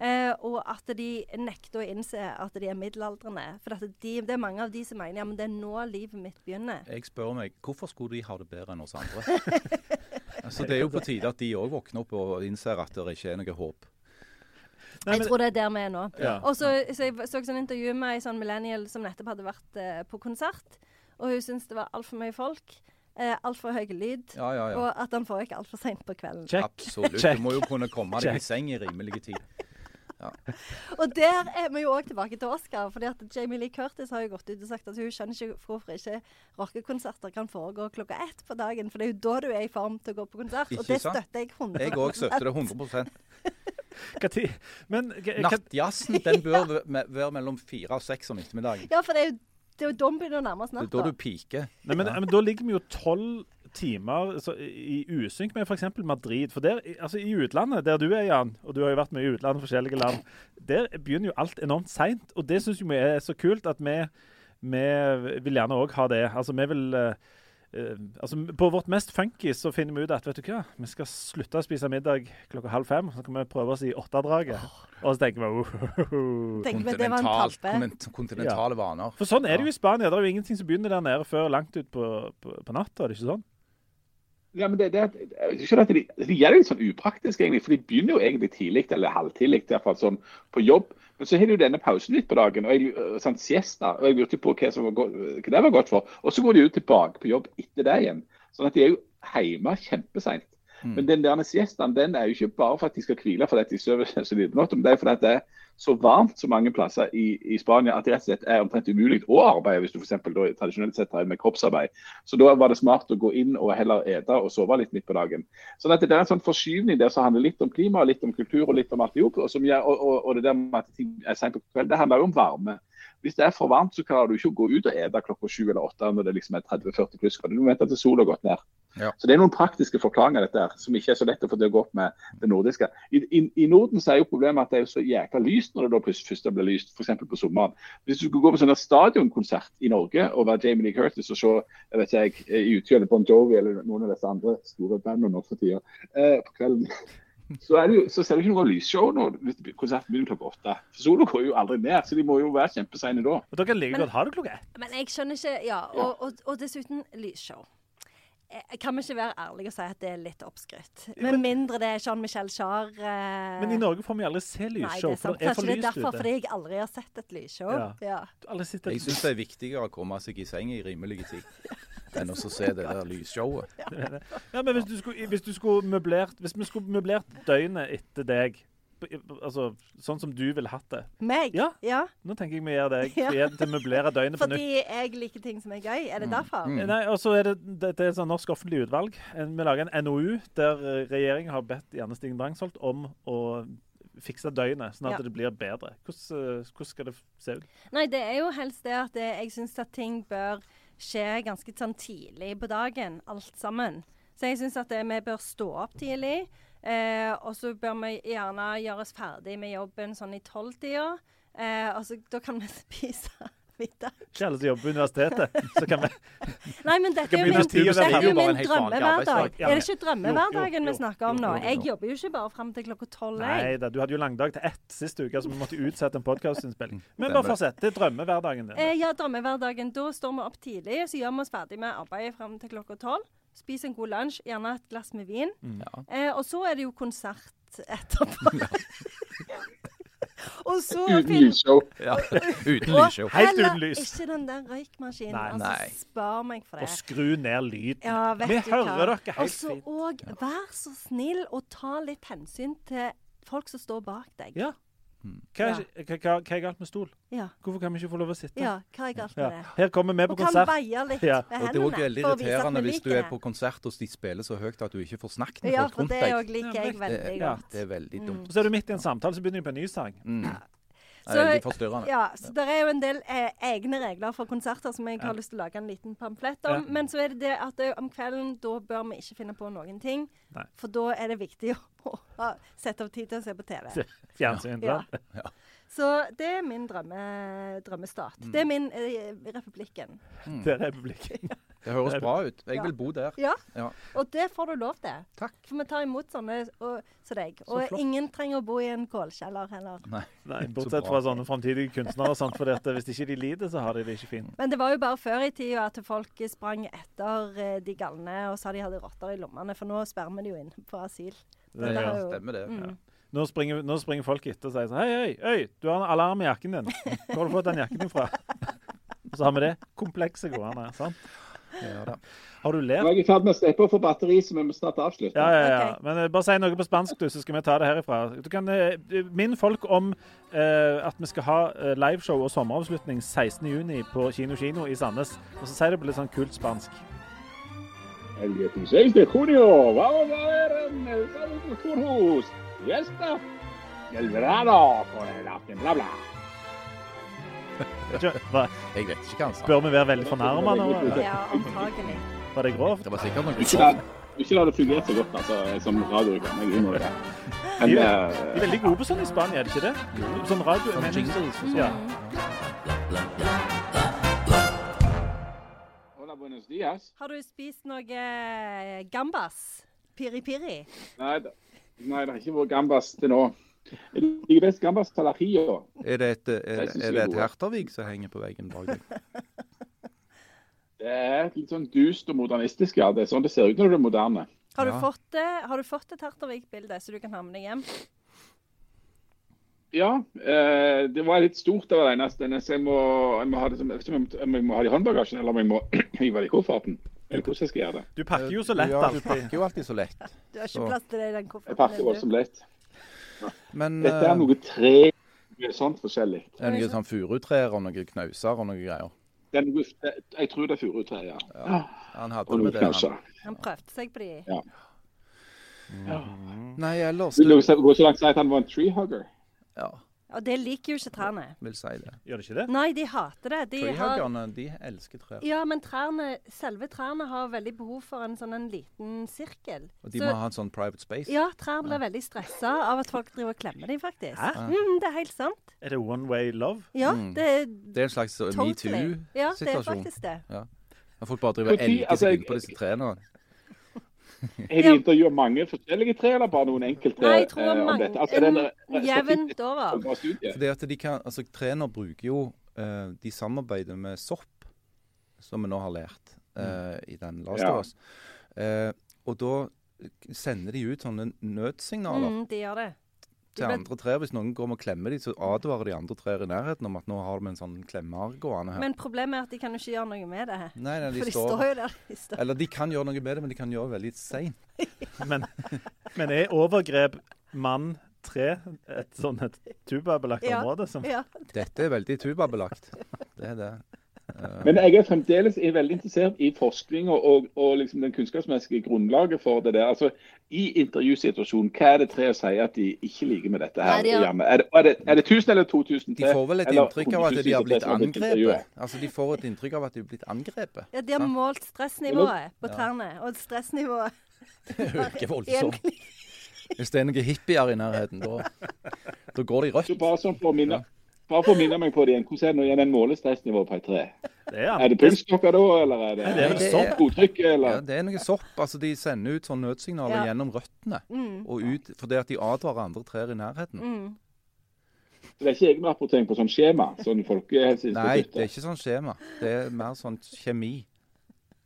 Eh, og at de nekter å innse at de er middelaldrende. For de, det er mange av de som mener ja, men det er nå livet mitt begynner. Jeg spør meg, hvorfor skulle de ha det bedre enn oss andre? <laughs> altså, det er jo på tide at de òg våkner opp og innser at det ikke er noe håp. Nei, jeg tror det er der vi er nå. Ja. Og så, så jeg så sånn intervju med ei sånn millennial som nettopp hadde vært eh, på konsert. Og hun syntes det var altfor mye folk. Eh, altfor høy lyd. Ja, ja, og at han får ikke altfor seint på kvelden. Check. Absolutt. Check. Du må jo kunne komme deg i seng i rimelig tid. Ja. <laughs> og der er vi jo òg tilbake til Oscar. fordi at Jamie Lee Curtis har jo gått ut og sagt at hun skjønner ikke hvorfor ikke rockekonserter kan foregå klokka ett på dagen. For det er jo da du er i form til å gå på konsert. Ikke og det støtter jeg 100 Jeg òg støtter det 100 <laughs> Men, Nattjazzen den <laughs> bør være mellom fire og seks om ettermiddagen. Ja, for det er jo, det er jo da begynner å nærme oss natta. Det er da du piker. Nei, men, men da ligger vi jo tolv timer så, i usynk med f.eks. Madrid. For der, altså I utlandet, der du er, Jan, og du har jo vært med i utlandet, forskjellige land, der begynner jo alt enormt seint. Og det syns vi er så kult at vi, vi vil gjerne òg ha det. Altså vi vil uh, altså, på vårt mest funky så finner vi ut at vet du hva, vi skal slutte å spise middag klokka halv fem. Så kan vi prøve oss i åttedraget. Oh. Og så tenker vi Kontinentalt. Kontinental, Kontinentale ja. vaner. For sånn er det jo i Spania. Det er jo ingenting som begynner der nede før langt ut på, på, på natta. Er det ikke sånn? Ja, men det, det, det, de, de gjør litt sånn upraktisk, egentlig, for de begynner jo egentlig tidlig, eller halvtidlig, i hvert fall sånn på jobb. Men så har de jo denne pausen litt på dagen, og jeg, sånn siesta, og jeg lurte på hva, var hva, det var godt for. Og så går de jo tilbake på jobb etter det igjen. Sånn at de er jo hjemme kjempeseint. Mm. Men den der siestaen den er jo ikke bare for at de skal hvile fordi de sover <laughs> så lite på men det er fordi det er så varmt så mange plasser i, i, Spania at det rett og slett er omtrent umulig å arbeide hvis du f.eks. tradisjonelt sett har med kroppsarbeid. Så da var det smart å gå inn og heller ete og sove litt midt på dagen. Så det er en sånn forskyvning der som handler litt om klima, litt om kultur og litt om alt i hop. Og, og, og, det der med at ting er seint på kveld, det handler jo om varme. Hvis det er for varmt, så klarer du ikke å gå ut og ete klokka sju eller åtte når det liksom er 30-40 pluss. Du må vente til sola har gått ned. Ja. Så Det er noen praktiske forklaringer dette her, som ikke er så lett å få til å gå opp med det nordiske. I, i, I, Norden så er jo problemet at det er så jækla lyst når det da først blir lyst, f.eks. på sommeren. Hvis du skulle gå på sånn stadionkonsert i Norge og være Jamie Lee Curtis og se jeg vet ikke, U2 eller Bon Jovi eller noen av disse andre store bandene nå for tida eh, på kvelden <laughs> så, jo, så, ser du ikke noe lysshow når konserten begynner klokka åtte. For sola går jo aldri ned, så de må jo være kjempeseine da. Og dere like godt ha det klokka ett. Men jeg skjønner ikke Ja, og, og, og dessuten lysshow. Eh, kan vi ikke være ærlige og si at det er litt oppskrytt? Med mindre det er Jean-Michel Jarre eh... Men i Norge får vi aldri se lysshow. Nei, det er sant. Kanskje det er derfor fordi jeg aldri har sett et lysshow. Ja. Ja. Jeg syns det er viktigere å komme seg i seng i rimelig tid <laughs> enn å se det der lysshowet. Ja, men hvis du skulle, hvis du skulle møblert Hvis vi skulle møblert døgnet etter deg Altså, Sånn som du ville hatt det. Meg? Ja. ja. Nå tenker jeg vi gir deg friheten til å møblere døgnet på nytt. Fordi jeg liker ting som er gøy? Er det mm. derfor? Mm. Nei, og så er det, det, det er et sånn norsk offentlig utvalg. Vi lager en NOU der eh, regjeringen har bedt Janne Stigen Drangsholt om å fikse døgnet, sånn at ja. det blir bedre. Hvordan, eh, hvordan, skal det se ut? Nei, Det er jo helst det at jeg syns at ting bør skje ganske sånn tidlig på dagen, alt sammen. Så jeg syns at det, vi bør stå opp tidlig. Eh, og så bør vi gjerne gjøre oss ferdig med jobben sånn i tolvtida. Eh, og så da kan vi <laughs> spise middag. Ikke alle som jobber på universitetet. Så kan vi <laughs> Nei, men dette er jo min, dette er jo min drømmehverdag. Er det ikke drømmehverdagen vi snakker om nå? Jeg jobber jo ikke bare fram til klokka tolv. Nei da, du hadde jo langdag til ett sist uke, så vi måtte utsette en podkastinnspilling. <laughs> Men bare fortsett. Det er drømmehverdagen din. Eh, ja, drømmehverdagen. Da står vi opp tidlig, så gjør vi oss ferdig med arbeidet fram til klokka tolv. Spiser en god lunsj, gjerne et glass med vin. Mm. Ja. Eh, og så er det jo konsert etterpå. <laughs> <laughs> Og så uten lysshow. Ja. <laughs> uten lysshow. Helt uten lys. Ikke den der røykmaskinen. Nei, altså. Spar meg for det. Og skru ned lyden. Ja, Vi hører dere helt fint. Og vær så snill å ta litt hensyn til folk som står bak deg. Ja. Hva er, ja. hva, hva, hva er, galt med stol? Ja. Hvorfor kan vi ikke få lov å sitte? Ja, hva er galt med det? Her kommer vi på og konsert. Og kan veie litt ja. med hendene. Og Det er òg veldig irriterende hvis du er på konsert og de spiller så høyt at du ikke får snakket med ja, folk rundt deg. Ja, for det liker jeg veldig godt. Det er veldig dumt. Mm. Så er du midt i en samtale, så begynner du på en ny sang. Mm. Det er veldig forstyrrende. Ja, så det er jo en del eh, egne regler for konserter som jeg har lyst til å lage en liten pamflett om. Ja. Men så er det det at det, om kvelden da bør vi ikke finne på noen ting. Nei. For da er det viktig <laughs> å, ha- sette av tid til å se på TV. Fjernsyn. Ja. sant? Så det er min drømme, drømmestat. Det er min eh, republikken. Det er republikken. <laughs> Det høres bra ut. Jeg Ja. vil bo der. Ja, Ja. og det får du lov til. Takk. For vi tar imot sånne og, som deg. Og ingen trenger å bo i en kålkjeller heller. Nei. Nei, bortsett så fra sånne framtidige kunstnere og for For hvis ikke de lider, så har de det ikke fint. Men det var jo bare før i tida at folk sprang etter eh, de galne og sa de hadde rotter i lommene, for nå sperrer vi de jo inn på asyl. Det, det ja. jo- Stemmer det. Mm. Nå springer, nå springer folk etter og sier sånn Hei, hei, hei, du har en alarm i jakken din. Hvor har du fått den jakken din fra? Og så har vi det komplekse gående. sant? Ja, da. Har du Nå Jeg er i ferd med å steppe opp for batteri, så vi må snart avslutte. Ja, ja, ja. Okay. Men uh, bare si noe på spansk, du, så skal vi ta det herifra. Du kan uh, Minn folk om uh, at vi skal ha liveshow og sommeravslutning 16.6 på Kino Kino i Sandnes. Og så si det på litt sånn kult spansk. El 16 de junio vamos a ver en el Salud Kulturhus. Fiesta del verano con el aften bla bla. Vet ikke, hva- Jeg vet ikke hva han sa. Bør vi være veldig fornærma nå? Ja, antagelig. Var det grovt? Det var sikkert noe Ikke ikke la det fungere så godt altså, som radioprogram. Jeg innrømmer det. Men De er veldig gode på sånn i Spania, er de ikke det? Sånn radio Sånn jingles og sånn. Ja. Hola, buenos dias. Har du spist noe eh, gambas? Piri-piri? Nei, det- nei, det har ikke vært gambas til nå. Jeg liker best gambas talajillo. Er det et, er, er det et hertervig Hertervik som henger på veggen bak deg? <laughs> Det er litt sånn dust og modernistisk, ja. Det er sånn det ser ut når du er moderne. Har, Ja. du fått, har du fått et Hertervik-bilde så du kan ha med deg hjem? Ja, eh, det var litt stort, det var det eneste. Jeg må, jeg må ha det som, jeg må ha det i håndbagasjen, eller om jeg må <clears throat> hive det i kofferten. Eller hvordan jeg skal gjøre det. Du pakker jo så lett Ja, du pakker jo alltid så lett. <laughs> Du har ikke plass til det i den kofferten. Jeg pakker voldsomt lett. Men Dette er eh, noe tre, noe sånt forskjellig. det er noe sånn furutrær og noe knauser og noe greier. Det er noe, jeg tror det er furutre, ja. Ja. Han hadde Og noe med det. Han. Han prøvde seg på de. Ja. Nei, ellers Vil du gå så langt som å si at han var en tree hugger? Ja, Og det liker jo ikke trærne. vil si det. Gjør det ikke det? Nei, de hater det. De har, Treehuggerne, de elsker trær. ja, men trærne, selve trærne har veldig behov for en sånn en liten sirkel. Og de Så- må ha en sånn private space. Ja, trær blir veldig stressa av at folk driver og klemmer dem, faktisk. Hæ? Mm, det er helt sant. Er det one way love? Ja, Mm. det er Det er en slags totally. metoo-situasjon. Ja, det er faktisk det. Ja. folk bare driver og elger altså, seg inn på disse trærne. <laughs> Har de intervjua mange forskjellige tre, eller bare noen enkelte Nei, jeg tror eh, om mange? Altså, det en, en jevnt over. Fordi at de kan, altså Trener bruker jo uh, De samarbeider med sopp, som vi nå har lært uh, i den Last Ja. of Us. Eh, og da sender de ut sånne nødsignaler Mm, de gjør det. Til andre trær. Hvis noen går med og klemmer dem, så advarer de andre trær i nærheten om at nå har de en sånn klemmer gående her. Men problemet er at de kan jo ikke gjøre noe med det. her. nei, nei, de For de står, står jo der. De står. Eller de kan gjøre noe med det, men de kan gjøre det veldig seint. <laughs> Men, men er overgrep mann tre et sånn et tubabelagt Ja. område? Som, Ja. Dette er veldig tubabelagt. Det er det. Eh, Men jeg er fremdeles er veldig interessert i forskning og, og, og liksom den kunnskapsmessige grunnlaget for det der. Altså, I intervjusituasjonen, hva er det tre sier at de ikke liker med dette her? Nei, de har- Er, det, er, det, er det 1000 eller 2000 de får vel et inntrykk av at de har blitt angrepet. Altså, De får et inntrykk av at de har blitt angrepet. ja, de har målt stressnivået på Ja. trærne, og stressnivået <laughs> Øker voldsomt. Hvis det er noen hippier i nærheten, da, da går de Så rødt. bare sånn for å minne, bare for å minne meg på det igjen. Hvordan er det nå igjen en målestressnivå på et tre? det er, Er det pulsklokka da, eller er det, Nei, det er det sopp. er- Eller? Ja, det er noe sopp. altså De sender ut sånne nødsignaler Ja. gjennom røttene. mm, Og ut, fordi at de advarer andre trær i nærheten. mm. Så det er ikke egenrapportering på sånn skjema? sånn Nei, Folkehelseinstituttet? det er ikke sånn skjema. Det er mer sånn kjemi.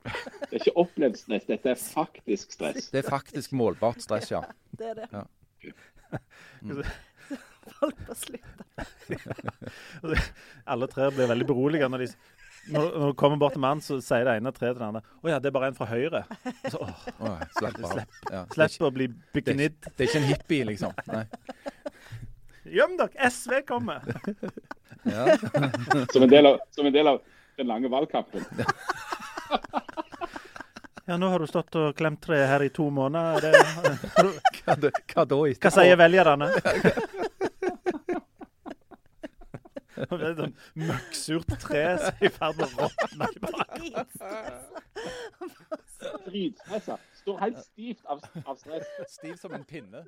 Det er ikke opplevd stress, dette er faktisk stress. Det er faktisk målbart stress, ja. <laughs> Det er det. Ja. Folk får slutte. <laughs> Alle tre blir veldig beroliget når de når, når du kommer bort til mannen, så sier det ene treet til det andre Å ja, det er bare en fra høyre. Så, åh, Åh, Slapp av. Ja. Det, Slipp å bli er Det, det er ikke en hippie, liksom. Nei. Gjem dere! SV kommer! <laughs> Ja. Som en del av, som en del av den lange valgkampen. <laughs> Ja, nå har du stått og klemt treet her i to måneder. Er Det, Hva, det, hva hva sier velgerne? <laughs> Det er et sånn møkksurt tre som er i ferd med å råtne <laughs> i bakgrunnen. Dritstressa. Står helt stivt av, av stress. Stiv som en pinne.